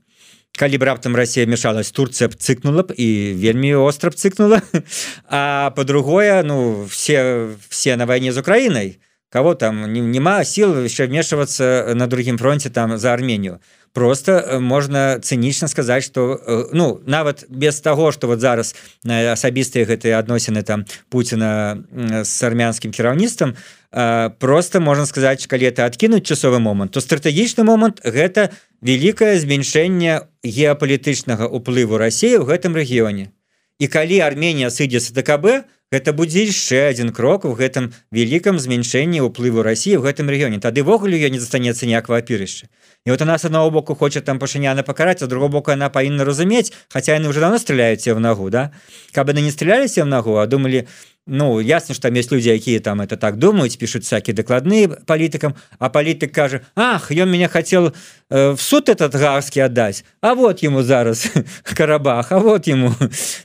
Speaker 2: Калі б раптам Россия мешалась Турция б цыкнула б і вельмі остров цыкнула. А по-другое ну все все на войне з Украиной. Кого там няма сил еще вмешиваться на другім фронте там за Армению просто э, можно цынічна сказать что э, ну нават без того что вот зараз на асабістыя гэтые адносіны там Путина с армянскім кіраўніцтвам просто можно сказать калі это откинуть часовы момант то стратэгічны момант гэта великкае змяншэнне геапалітычнага уплыву России в гэтым рэгіёне. І калі Армения сыдзецца ДКБ то Гэта будзе яшчэ один крок у гэтым великкам змяншэнні ўплыву Росіі в гэтым рэгіёне. Тадывогуле я не застанецца ніякого апірышча. І вот у нас одного боку хочет там пашыняна пакараць а другого боку она павінна разумець хотя яны уже давно стреляюць в ногу да? Каб яны не стреляліся в ногу а думали Ну ясно что там есть люди якія там это так думаюць пишут всякие докладные палітыкам а палітык кажа Ах ён меня хотел э, в суд этот гарский отдать А вот ему зараз карабах А вот ему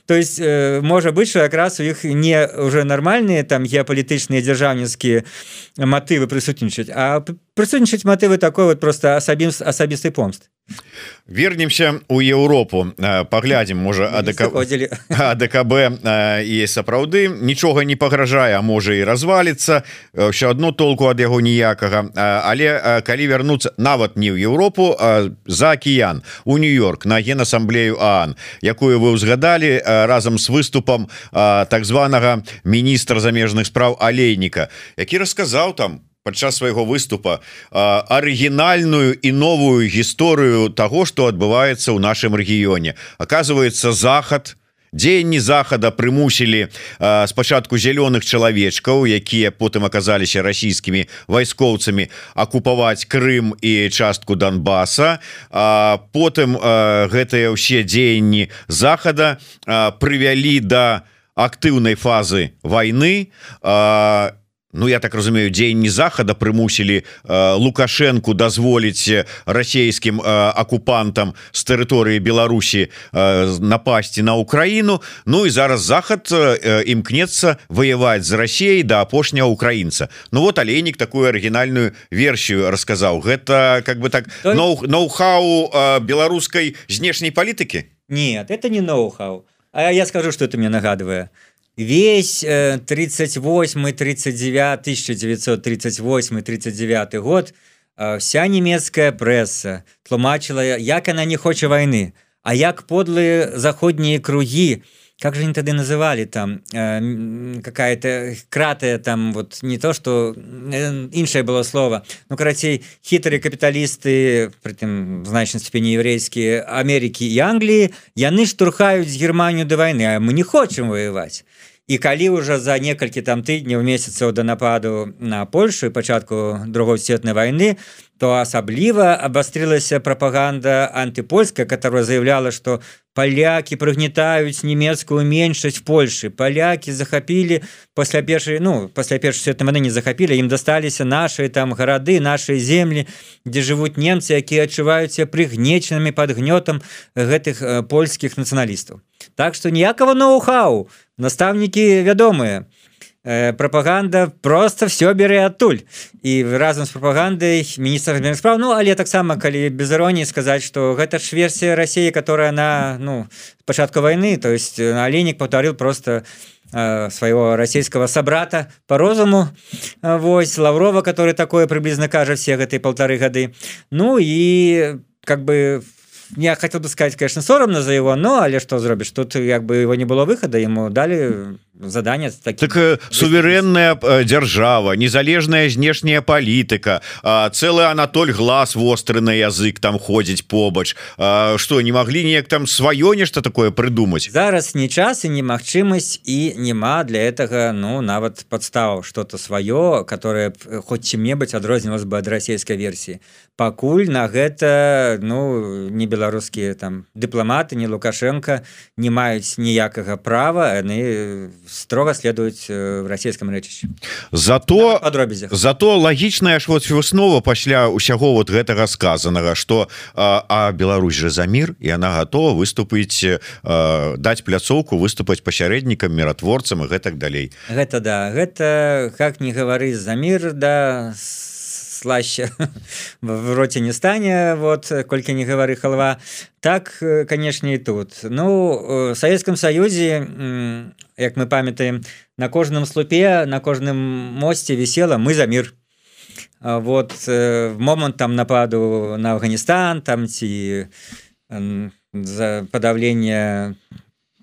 Speaker 2: то есть э, можа быть что якраз у іх не уже нормальные там геапалітычныя дзяржаўніцкія мотывы прысутнічаць а прысутнічаць мотывы такой вот просто асабім асабістай помст
Speaker 1: вернемся у Еўропу паглядзім можа
Speaker 2: адходзілі
Speaker 1: АДКБ і сапраўды нічога не пагражае можа і разваліцца ўсё одно толку ад яго ніякага але калі вярнуцца нават не ў Еўропу за океан у нью-йорк на генасамблею Аан якую вы ўзгадалі разам с выступам так званага міністра замежных спраў алейніка які расказаў там падчас свайго выступа арыгінальную і новую гісторыю того что адбываецца ў нашым рэгіёне. Оказывается захад дзеянні захада прымусілі спачатку зялёных чалавечкаў якія потым аказаліся расійскімі вайскоўцамі акупаваць Крым і частку Донбаса потым гэтыя ўсе дзеянні захада прывялі да актыўнай фазы войны і Ну я так разумею дзеянні захада прымусілі э, лукашенко дазволіць расійскім э, акупантам з тэрыторыі Беларусі э, напасці на Украіну Ну і зараз захад э, імкнецца ваяваць з Расіяй да апошняга украінца Ну вот алейнік такую арыгінальную версію расказаў гэта как бы так ноу-хау э, беларускай знешняй палітыкі
Speaker 2: нет это не ноу-хау. А я скажу что это мне нагадывае весь 38 39 1938 39 год э, вся нямецкая пресса тлумачыла як она не хоча войны а як подлые заходние круги как же они тады называли там э, какая-то кратая там вот не то что іншае было слово ну карацей хітрые капіталісты при тым значной степені еврейскія Америки і Англии яны штурхаюць Германию до войны а мы не хочем воевать і калі уже за некалькі там тыдняў месяцаў да нападу на Польшу і пачатку другой светнай войны то асабліва абастрылася прапаганда антыпольская которая заявляла что паляки прыгнетаюць нямецкую меншасць Польшы паляки захапілі пасля першай ну пасля першай светнай войны не захапілі ім дасталіся наши там гарады наши землі дзе жывуць немцы якія адчуваюцца прыгнечанымі под гнётам гэтых польскіх нацыяналістаў Так что ніякого ноу-хау. Настаўнікі вядомыя э, прапаганда просто все бярэ адтуль і разам з прапагандай міністр справ. Ну але таксама калі без іроніі сказаць что гэта ж версія Росіі которая на ну пачатку войны то есть алейнік повторил просто э, своего расійского сабрата по розуму. Вось лаврова который такое приблизно кажа все гэтай полторы гады. Ну і как бы в я хотел бы сказать конечно соромно за его но але что зробіш тут як бы его не было выхода ему дали задание
Speaker 1: так, так э, суверенная э, держава незалежная знешняя палітыка целый Анатоль глаз востры на язык там ходзіць побач что не могли неяк там сваё нешта такое придумать?
Speaker 2: Зараз не час и немагчымасць і няма для этого ну нават подстав что-то сваё которое хоть чем-небудзь адрознілось бы ад расійской версии. Пакуль на гэта ну не беларускія там дыпламаты не лукашенко не маюць ніякага права яны строго следуюць э, в расійском рэчышчы
Speaker 1: зато дробязях зато лагічная ж вот выснова пасля усяго вот гэтага сказанага что а, а Беларусь же за мир і она готова выступыць даць пляцоўку выступаць пасярэднікам міратворцам і гэтак далей.
Speaker 2: Гэта да гэта как не гавары за мир да слаще в роте не стане вот колькі не гавары халва. Так канешне і тут. Ну савецкам саюзе як мы памятаем на кожным слупе на кожным мосце вісела мы за мир вот в момант там нападу на Афганістан там ці за подавление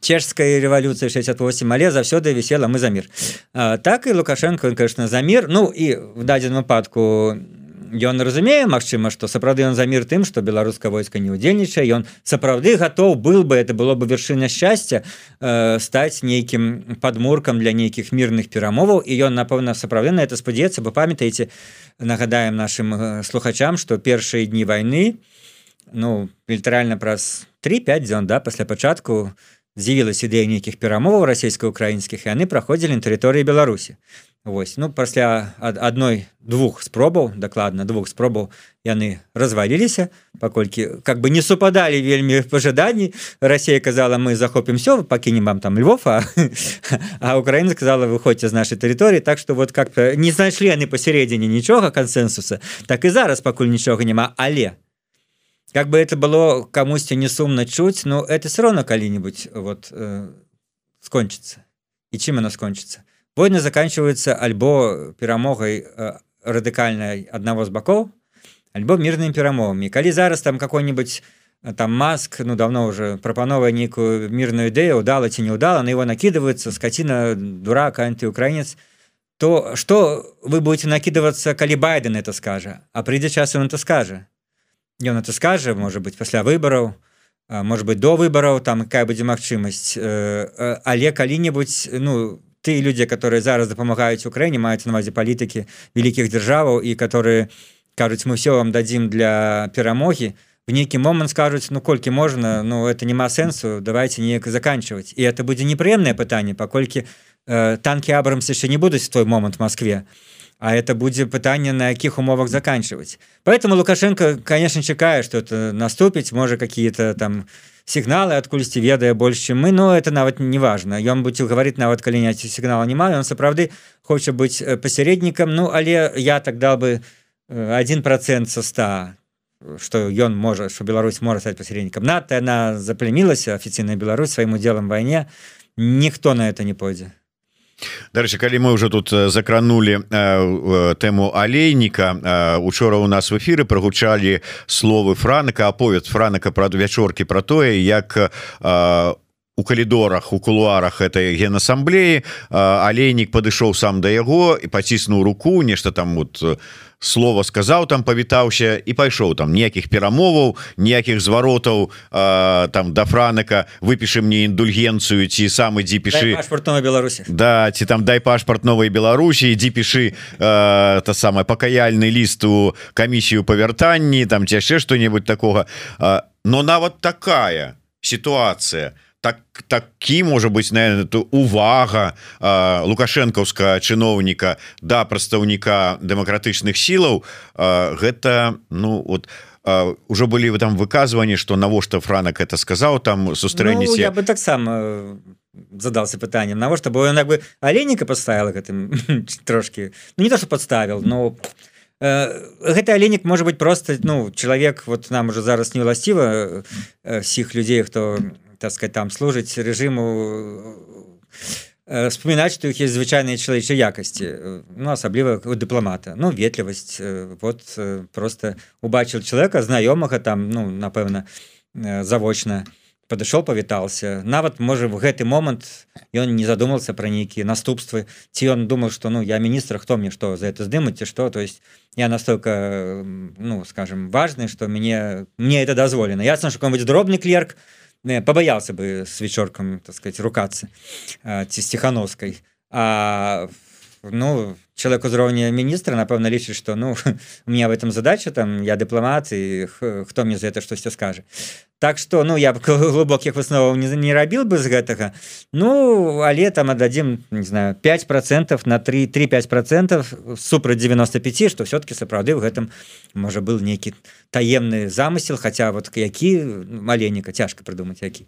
Speaker 2: чешской революции 68 але заўсёды висела мы за мир а, так и лукашенко конечно за мир. Ну и в дадзеным выпадку ён разумее Мачыма что сапраўды он за мир тым что беларуска войска не удзельнічае ён сапраўды готов был бы это было бы вершина счастья э, стать нейкім подмуркам для нейкіх мирных перамоваў і ён напэўна сапраўды на это спадзецца бы памятаеце нагадаем нашим э, слухачам что першыя дні войны ну літаральна праз 3-5 дзён да пасля пачатку з'явілася ідэя нейкіх перамоваў расійска-украінскіх яны праходзілі на тэрыторыі Беларусі Вось ну пасля адной двух спробаў дакладна двух спробаў яны разваліліся паколькі как бы не супадалі вельмі пажаданні Расія казала мы захопім все пакінем вам там Львов а, а Украіна сказала выходзьце з нашай тэрыторыі так что вот как не знайшлі яны пасярэдзіне нічога кансенсуса так і зараз пакуль нічога няма але как бы это было камусьці не сумна чуць но это все равно калі-нибудь вот э, скончыцца і чым она скончыцца войны заканчиваются альбо перамогай э, радыкальнай аднаго з бакоў альбо мірным перамовамі калі зараз там какой-нибудь э, там маск ну давно уже прапановая нейкую мірную ідэю удала ці не удала на его накидывается скотина дурак антиукраінец то что вы будете накидываться калі байден это скажа а прыйдзе час он это скажа ён это скажа может быть пасля выбораў может быть до выбораў там якая будзе магчымасць але калі-нибудь ну ты людзі которые зараз дапамагаюць Украіне маюць навазе палітыкі вялікіх дзяржаваў і которые кажуць мы все вам дадзім для перамогі в нейкі момант скажуць ну колькі можна ну это няма сэнсу давайте неяк заканчивать і это будзе непрыемнае пытанне паколькі э, танки абрамс яшчэ не будуць той момант Москве а это будзе пытанне на якіх умовах заканчивать. Поэтому лукашенко конечно чакае что это наступіць можа какие-то там сігналы адкульсьці ведае больш чым мы но это нават не важно. Ён будзе гаварыць нават калі не сігнала не маю он сапраўды хоча быць э, пасяреднікам ну але я дал бы э, один процент со 100 что ён можа что Беларусь можа стаць пасяреднікам нато она заплемілася афіцыйная Беларусь сваім удзелам вайне ніхто на это не пойдзе
Speaker 1: Дарэчы калі мы уже тут закранули э, э, тэму алейніка э, учора у нас в эфиры прогучалі словы франака аповед франака пра вячоркі про тое як у у калідорах у кулуарах этой генасамблеі алейнік падышоў сам да яго і паціснуў руку нешта там вот слова сказаў там павітаўся і пайшоў там. Ніякіх перамоваў ніякіх зваротаў там да франака выпішы мне індульгенцыю ці сам ідзі пішы
Speaker 2: Беларусі.
Speaker 1: Да ці там дай пашпарт новой Беларусі ідзі пішы та самае пакаяльны ліст у камісію па вяртанні там ці яшчэ што-небудзь такога. Но нават такая сітуацыя. то так такі можа быть наверное то увага лукашэнкаўска чыноўніка да прадстаўніка дэмакратычных сілаў гэта ну вот ўжо былі вы там выказванні что навошта франак это сказаў там сустрэнеце.
Speaker 2: Ну, бы таксама задался пытанням навошта? Бо ён бы алейніка поставила гэтым трошки ну, не то что подставил но гэты алейнік может быть просто ну чалавек вот нам уже зараз не ўласціва сіх людзей хто так сказать там служыць режиму э, вспоминать что их есть звычайныя чалавечай якасці ну асабліва у дыпламата ну ветлівасць э, вот э, просто убачыў человека знаёмага там ну напэўна завочна падышоў павітался нават можа в гэты момант ён не задумался про нейкія наступствы ці ён думал что ну я міністр хто мне что за это здымаць ці что? То есть я настолько ну скажем важный что мне мне это дазволена ясна что какой-нибудь дробный клерк то не побоялся бы с вечорком так сказать рукаться ці стихановской а ну человек узроўня міністра напэўна лічыць что ну у меня в этом задача там я дыпламат і хто мне за это штосьці скажет. Так что ну я б глубокіх высноваў не, не рабіл бы з гэтага. Ну але там отдадим не знаю 5 процентов на 3 3-5 процентов супраць 95 что все-таки сапраўды в гэтым можа был нейкі таемны замысел хотя вот які маленька цяжка придумать які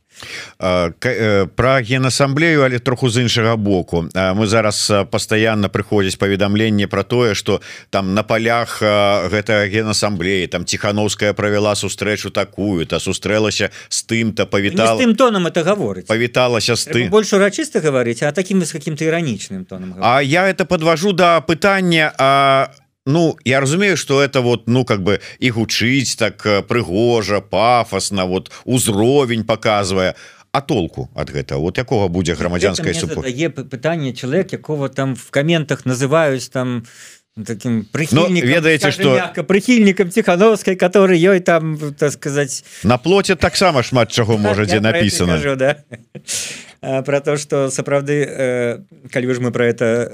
Speaker 1: э, про генасамблею але троху з іншага боку. Мы зараз постоянно прыходзіць павед паведамленне про тое что там на полях гэта генасамблеі там тихохановская провяла сустрэчу такую то сустрэлася с тым-то павітал
Speaker 2: тым тоном это гаворыць
Speaker 1: павіталася с ты
Speaker 2: больше урачыста говорить а таким с каким-то иронічным тоном
Speaker 1: А я это подвожу до да пытания А Ну я разумею что это вот ну как бы і гучыць так прыгожа пафосна вот узровень показывая а толку от гэта вот якога будзе грамадзянская
Speaker 2: пытанне человек якого там в комментах называюсь там таким прихильником
Speaker 1: ведаете что
Speaker 2: прихильникам тихохановской который ёй там так сказать
Speaker 1: на плоте таксама шмат чаго можа дзе написано
Speaker 2: да? про то что сапраўды калі ж мы про это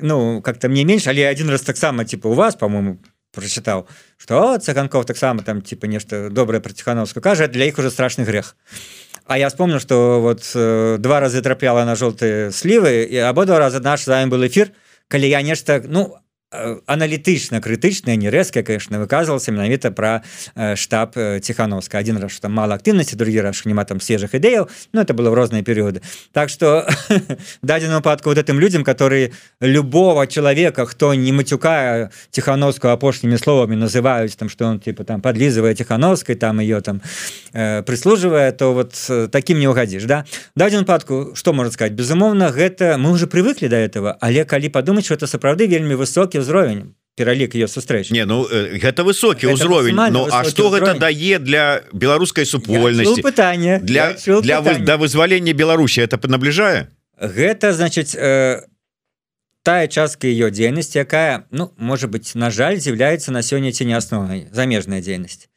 Speaker 2: ну как-то мне менш але один раз таксама типа у вас по-моему прочытаў что цыганков таксама там типа нешта добрае про тихохановскую кажа для іх уже страшный грех А я вспомнил что вот э, два разы трапляла на желтые слівы і абодва раза наш за был эфир калі я нешта ну аналітычна крытычная не рэзкая конечно выказывался менавіта про э, штаб э, тихохановска один раз там мало актыўнасці другі раз няма там свежих ідэяў но это было в розныя перыоды так что дадзеным выпадку вот этим людям которые любого человека хто не матюкая тихохановскую апошнімі словамі называюць там что он типа там подлизывая тихохановской там ее там э, прислуживая то вот таким не угадзіш да? Дадзеным выпадку что можно сказать? Безумоўно гэта мы уже привыкли до этого. Але калі подумать что это сапраўды вельмі высокі ўзровень пералік ее сустрэч
Speaker 1: не ну гэта высокі ўзровень Ну а что гэта дае для беларускай супольнасці
Speaker 2: пытання
Speaker 1: для для вы, да вызвалення Беларусі это набліжае
Speaker 2: гэта значыць э, тая частка ее дзейнасці якая ну можа быть на жаль з'яўляецца на сёння ці не асноўнай замежная дзейнасць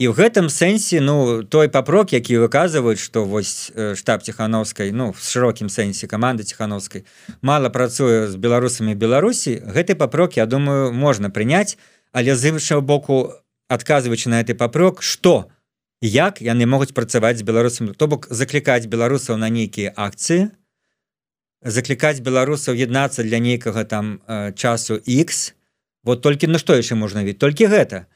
Speaker 2: і в гэтым сэнсе ну той папрок які выказваюць что вось штаб тихохановской ну в шырокім сэнсе команды тихохановской мало працуе з беларусамі Беларусі гэты папрок я думаю можна прыняць. Але з іншого боку адказваючы на этой папрок что як яны могуць працаваць з беларусам? То бок заклікаць беларусаў на нейкія акцыі заклікаць беларусаў яднацца для нейкага там часу X вот толькі на ну, што яшчэ можна ведь толькі гэта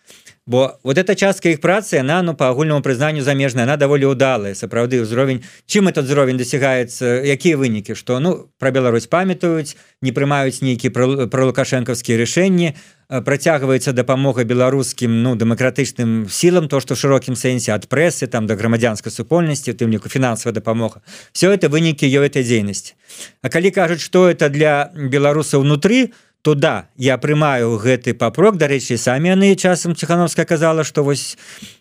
Speaker 2: бо вот эта частка іх працы она ну по агульнаму прызнанню замежная она даволі удалая. Сапраўды ўзровень чым этот ўзровень дасягаецца якія вынікі? Что ну про Беларусь памятаюць не прымаюць нейкі про лукашэнкаўскія рашэнні працягваецца дапамога беларускім ну дэмакратычным сілам то что шырокім сэнсе ад прэсы там да грамадзянскай супольнасці тым ліку фінансавая дапамога. Все это вынікі ёй этой дзейнасці. А калі кажуць что это для беларусаў унутры то то да я прымаю гэты папрок. Дарэчы самі яны часам ціхановская казала что вось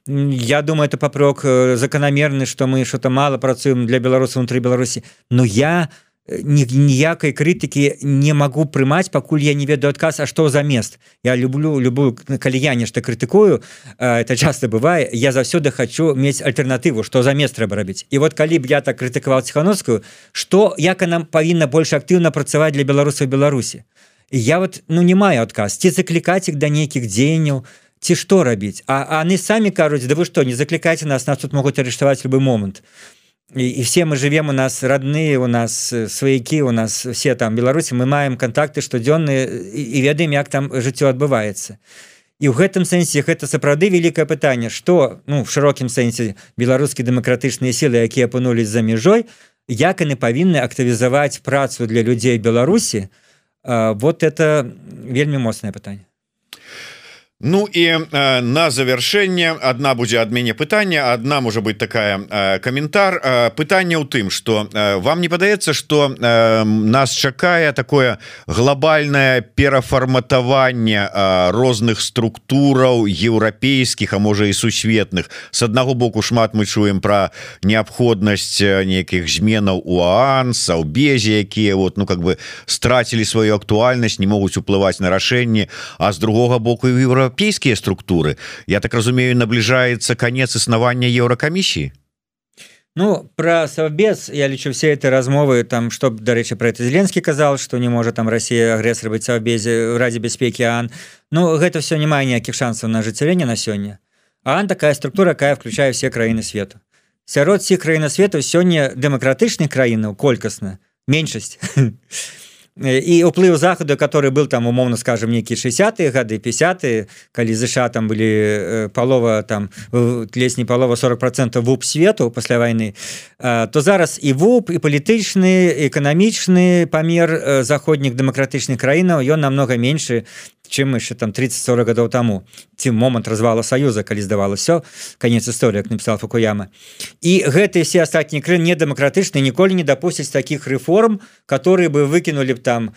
Speaker 2: я думаю это папрок э, заканамерны что мы что-то мало працуем для беларусаў унутры беларусі. Но я э, ніякай крытыкі не могу прымаць пакуль я не ведаю адказ А что за мест. Я люблю любую калі я нешта крытыкую это часто бывае я заўсёды хочу мець альтэрнатыву что за мест трэба рабіць. І вот калі б я так крытыкаваў ціхановскую что як она павінна больш актыўна працаваць для беларусаў беларусі я вот ну не маю адказ ці заклікаць іх да нейкіх дзеянняў ці што рабіць а они самі кажуць да вы што не заклікайце нас нас тут могуць арыштаваць любы момант і, і все мы живвем у нас родные у нас сваякі у нас все там беларусі мы маем контакты штодзённыя і, ведаем як там жыццё адбываецца. І ў гэтым сэнсе гэта сапраўды вялікае пытанне что ну в шырокім сэнсе беларускі дэмакратычныя сілы якія апынулись за мяжой як яны павінны актывізаваць працу для людзей беларусі то вот это вельмі моцнае пытанне
Speaker 1: Ну і э, на завершэнне одна будзе ад мяне пытання одна можа быть такая э, каментар. Э, пытання ў тым что э, вам не падаецца что э, нас чакае такое глобальное перафарматаванне э, розных структураў еўрапейскіх а можа і сусветных? С аднаго боку шмат мы чуем про неабходнасць нейкіх зменаў у анса у безе якія вот ну как бы страцілі сваю актуальнасць не могуць уплываць на рашэнне а з другога боку еўра еўрапейскія структуры. Я так разумею набліжаецца конец існавання еўракамісіі
Speaker 2: Ну про савбез я лічу все этой размовы там чтоб дарэчы про это зеленскі казал что не можа там Россия агрэсор быць савбезе ради бяспеки Ан. Ну гэта все не мае ніякіх шансаў на жыццяленне на сёння Ан такая структура якая включае все краіны свету сярод всех краіна свету сёння дэмакратычных краінаў колькасна меншасць і уплыў захаду который был там умоўно скажем нейкі 60-е гады 50 калі ЗША там былі палова там лезь не палова 40 процентов вуп свету пасля войны то зараз і вуп і палітычны эканамічны памер заходніх дэмакратычных краінаў ён намного меншы чым яшчэ там 30-40 гадоў таму ці момант развала союза калі здавалася конец історыі як написал фукуяма. І гэтыя все астатнія кры недэмакратычныя ніколі не дапусцяць таких рэформ которые бы выкінули б там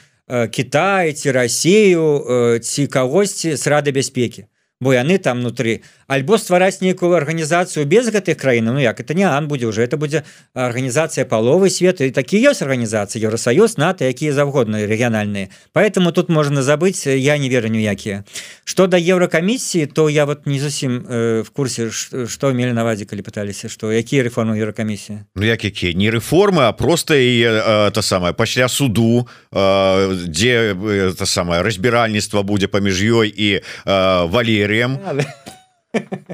Speaker 2: Кітай ці Россию ці кагосьці з рады бяспекі бо яны там внутри альбо ствараць нейкую арганізацыю без гэтых краін Ну як это не ан будзе уже это будзе арганізацыя паловы свету і такі ёсць арганізацыі Еўросоюз нато якія заўгодна рэгіянальныя. Поэтому тут можна забыць я не веру ніякія что да еўракамісіі то я вот не зусім э, в курсе что мелі навадзе калі пыталіся что якія рэформы еўракамісіі.
Speaker 1: Ну як якія? Не рэформы а просто і э, та самае пасля суду э, дзе э, та самае разбіральніцтва будзе паміж ёй і э, валеры Валерием.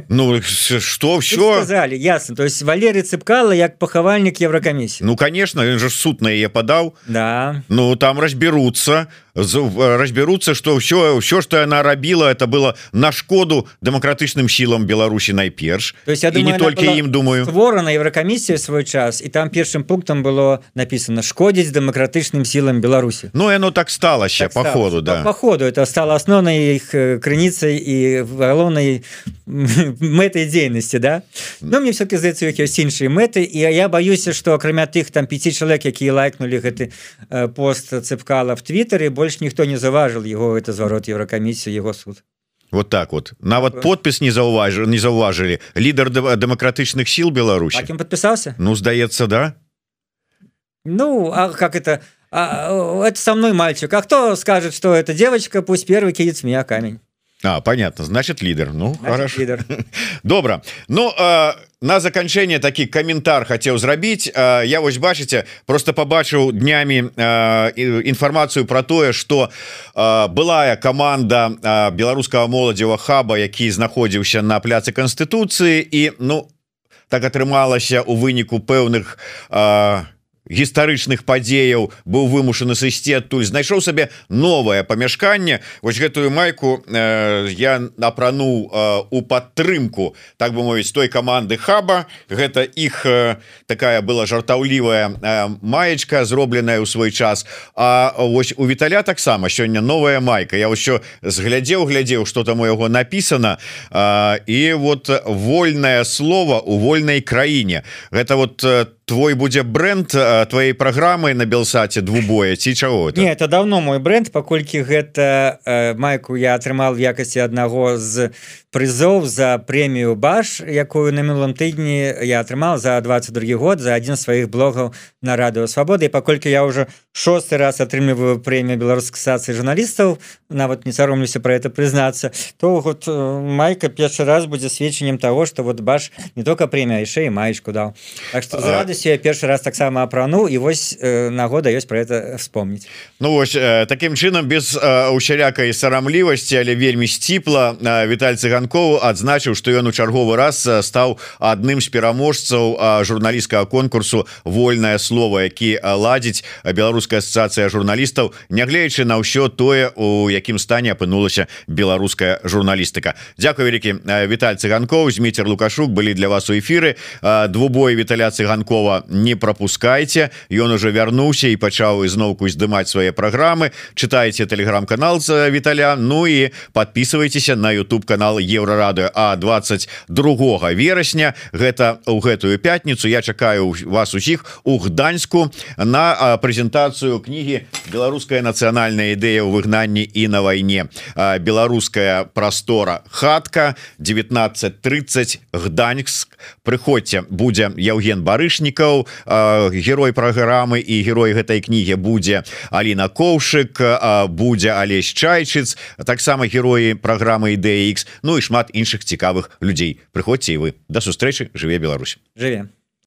Speaker 1: Ну что все
Speaker 2: сказали ясно. То есть Валерий цыпкала як пахавальнік Еврокомісіі
Speaker 1: Ну конечно он же суд на яе подаў
Speaker 2: Да.
Speaker 1: Ну там разберутся разберутся что все все что она рабіла это было на шкоду демократычным сілам Беларусі найперш
Speaker 2: то есть
Speaker 1: думаю, не только ім думаю.
Speaker 2: ворона Еврокомісію свой час і там першым пунктам было написано шкодзіць демократычным сілам Беларусі
Speaker 1: Ну оно так стало ще так по стало. ходу да.
Speaker 2: По ходу. Это стало основной их э, крыніцай і галоўнай мэтай дзейнасці да. Но мне все-таки здаецца ёсць іншыя мэты і я боюся что акрамя тых там пяти чалавек якія лайкнули гэты э, пост цыпкала в твиттере бо больш ніхто не заважил его это зварот Еврокомісію его суд.
Speaker 1: Вот так вот. Нават подпіс не заўважил не заўважылі. Лідар дэмакратычных сіл Беларусь
Speaker 2: кем подпісаўся
Speaker 1: Ну здаецца да.
Speaker 2: Ну а как это? А, это со мной мальчик. А кто скажет что это девочка пусть первый кидец меня камень
Speaker 1: А, понятно. Значит лидер. Ну
Speaker 2: значит, хорошо. лидер.
Speaker 1: добра Ну а, на заканчэнне такі каментар хацеў зрабіць а, я вось бачыце просто побачыў днямі інфармацыю про тое что былая команда беларускага моладзева хаба які знаходзіўся на пляцы Канстытуцыі і ну так атрымалася у выніку пэўных а, гістарычных падзеяў быў вымушаны сысці адтуль знайшоў сабе новае памяшканне. Вось гэтую майку э, я апрануў э, у падтрымку так бы мовіць той каманды хаба. Гэта іх э, такая была жартаўлівая э, маечка зробленая ў свой час. А вось у Віталя таксама сёння новая майка. Я ўсё зглядзеў глядзеў что там у яго написано э, і вот вольное слово у вольнай краіне. Гэта вот там твой будзе бренд твоей праграмы на белсаце двубоя ці чаго
Speaker 2: это? Не это давно мой бренд паколькі гэта э, майку я атрымал якасці аднаго з прызоў за прэмію баш якую на мінулым тыдні я атрымал за 22 год за адзін сваіх блогаў на радыо свабоды паколькі я уже шосты раз атрымліваю прэмію беларускай асацыі журналістаў нават не саромлюся про это прызнацца то вот э, майка першы раз будзе сведчаннем того что вот баш не только прэмія яшчэ і маечку даў так что за радасцю я першы раз таксама апрануў і вось э, нагода ёсць про это вспомніць.
Speaker 1: Ну вось э, таким чынам без усялякай сарамлівасці але вельмі сціпла Віталь цыган Янков адзначыў что ён у чарговы раз стаў адным з пераможцаў журналістскага конкурсу вольное слово які ладзіць беларуская ассоциацыя журналістаў нягледзячы на ўсё тое у якім стане апынулася беларуская журналістыка. Дякую вялікі Віталь цыганков змейцер лукашук былі для вас у эфиры двубой Віталя цыганкова не пропускайте ён уже вярнуўся і пачаў ізноўку здымаць свае праграмы. Читайте телеграм-канал за Віталя Ну і подписывайтеся на YouTube канал е еўрарадыо а 22 верасня гэта ў гэтую пятніцу я чакаю вас усіх у гданьску на прэзентацыю кнігі беларуская нацыянальная ідэя ў выгнанні і на вайне беларуская прастора хатка 1930 гданьск. Прыходзьце будзе Яўген барышнікаў герой праграмы і герой гэтай кнігі будзе Аліна коўшык будзе алесь чайчыц таксама героі праграмы ідэX Ну і шмат іншых цікавых людзей. Прыходзьце і вы. Да сустрэчы. Жыве Беларусь.
Speaker 2: Жыве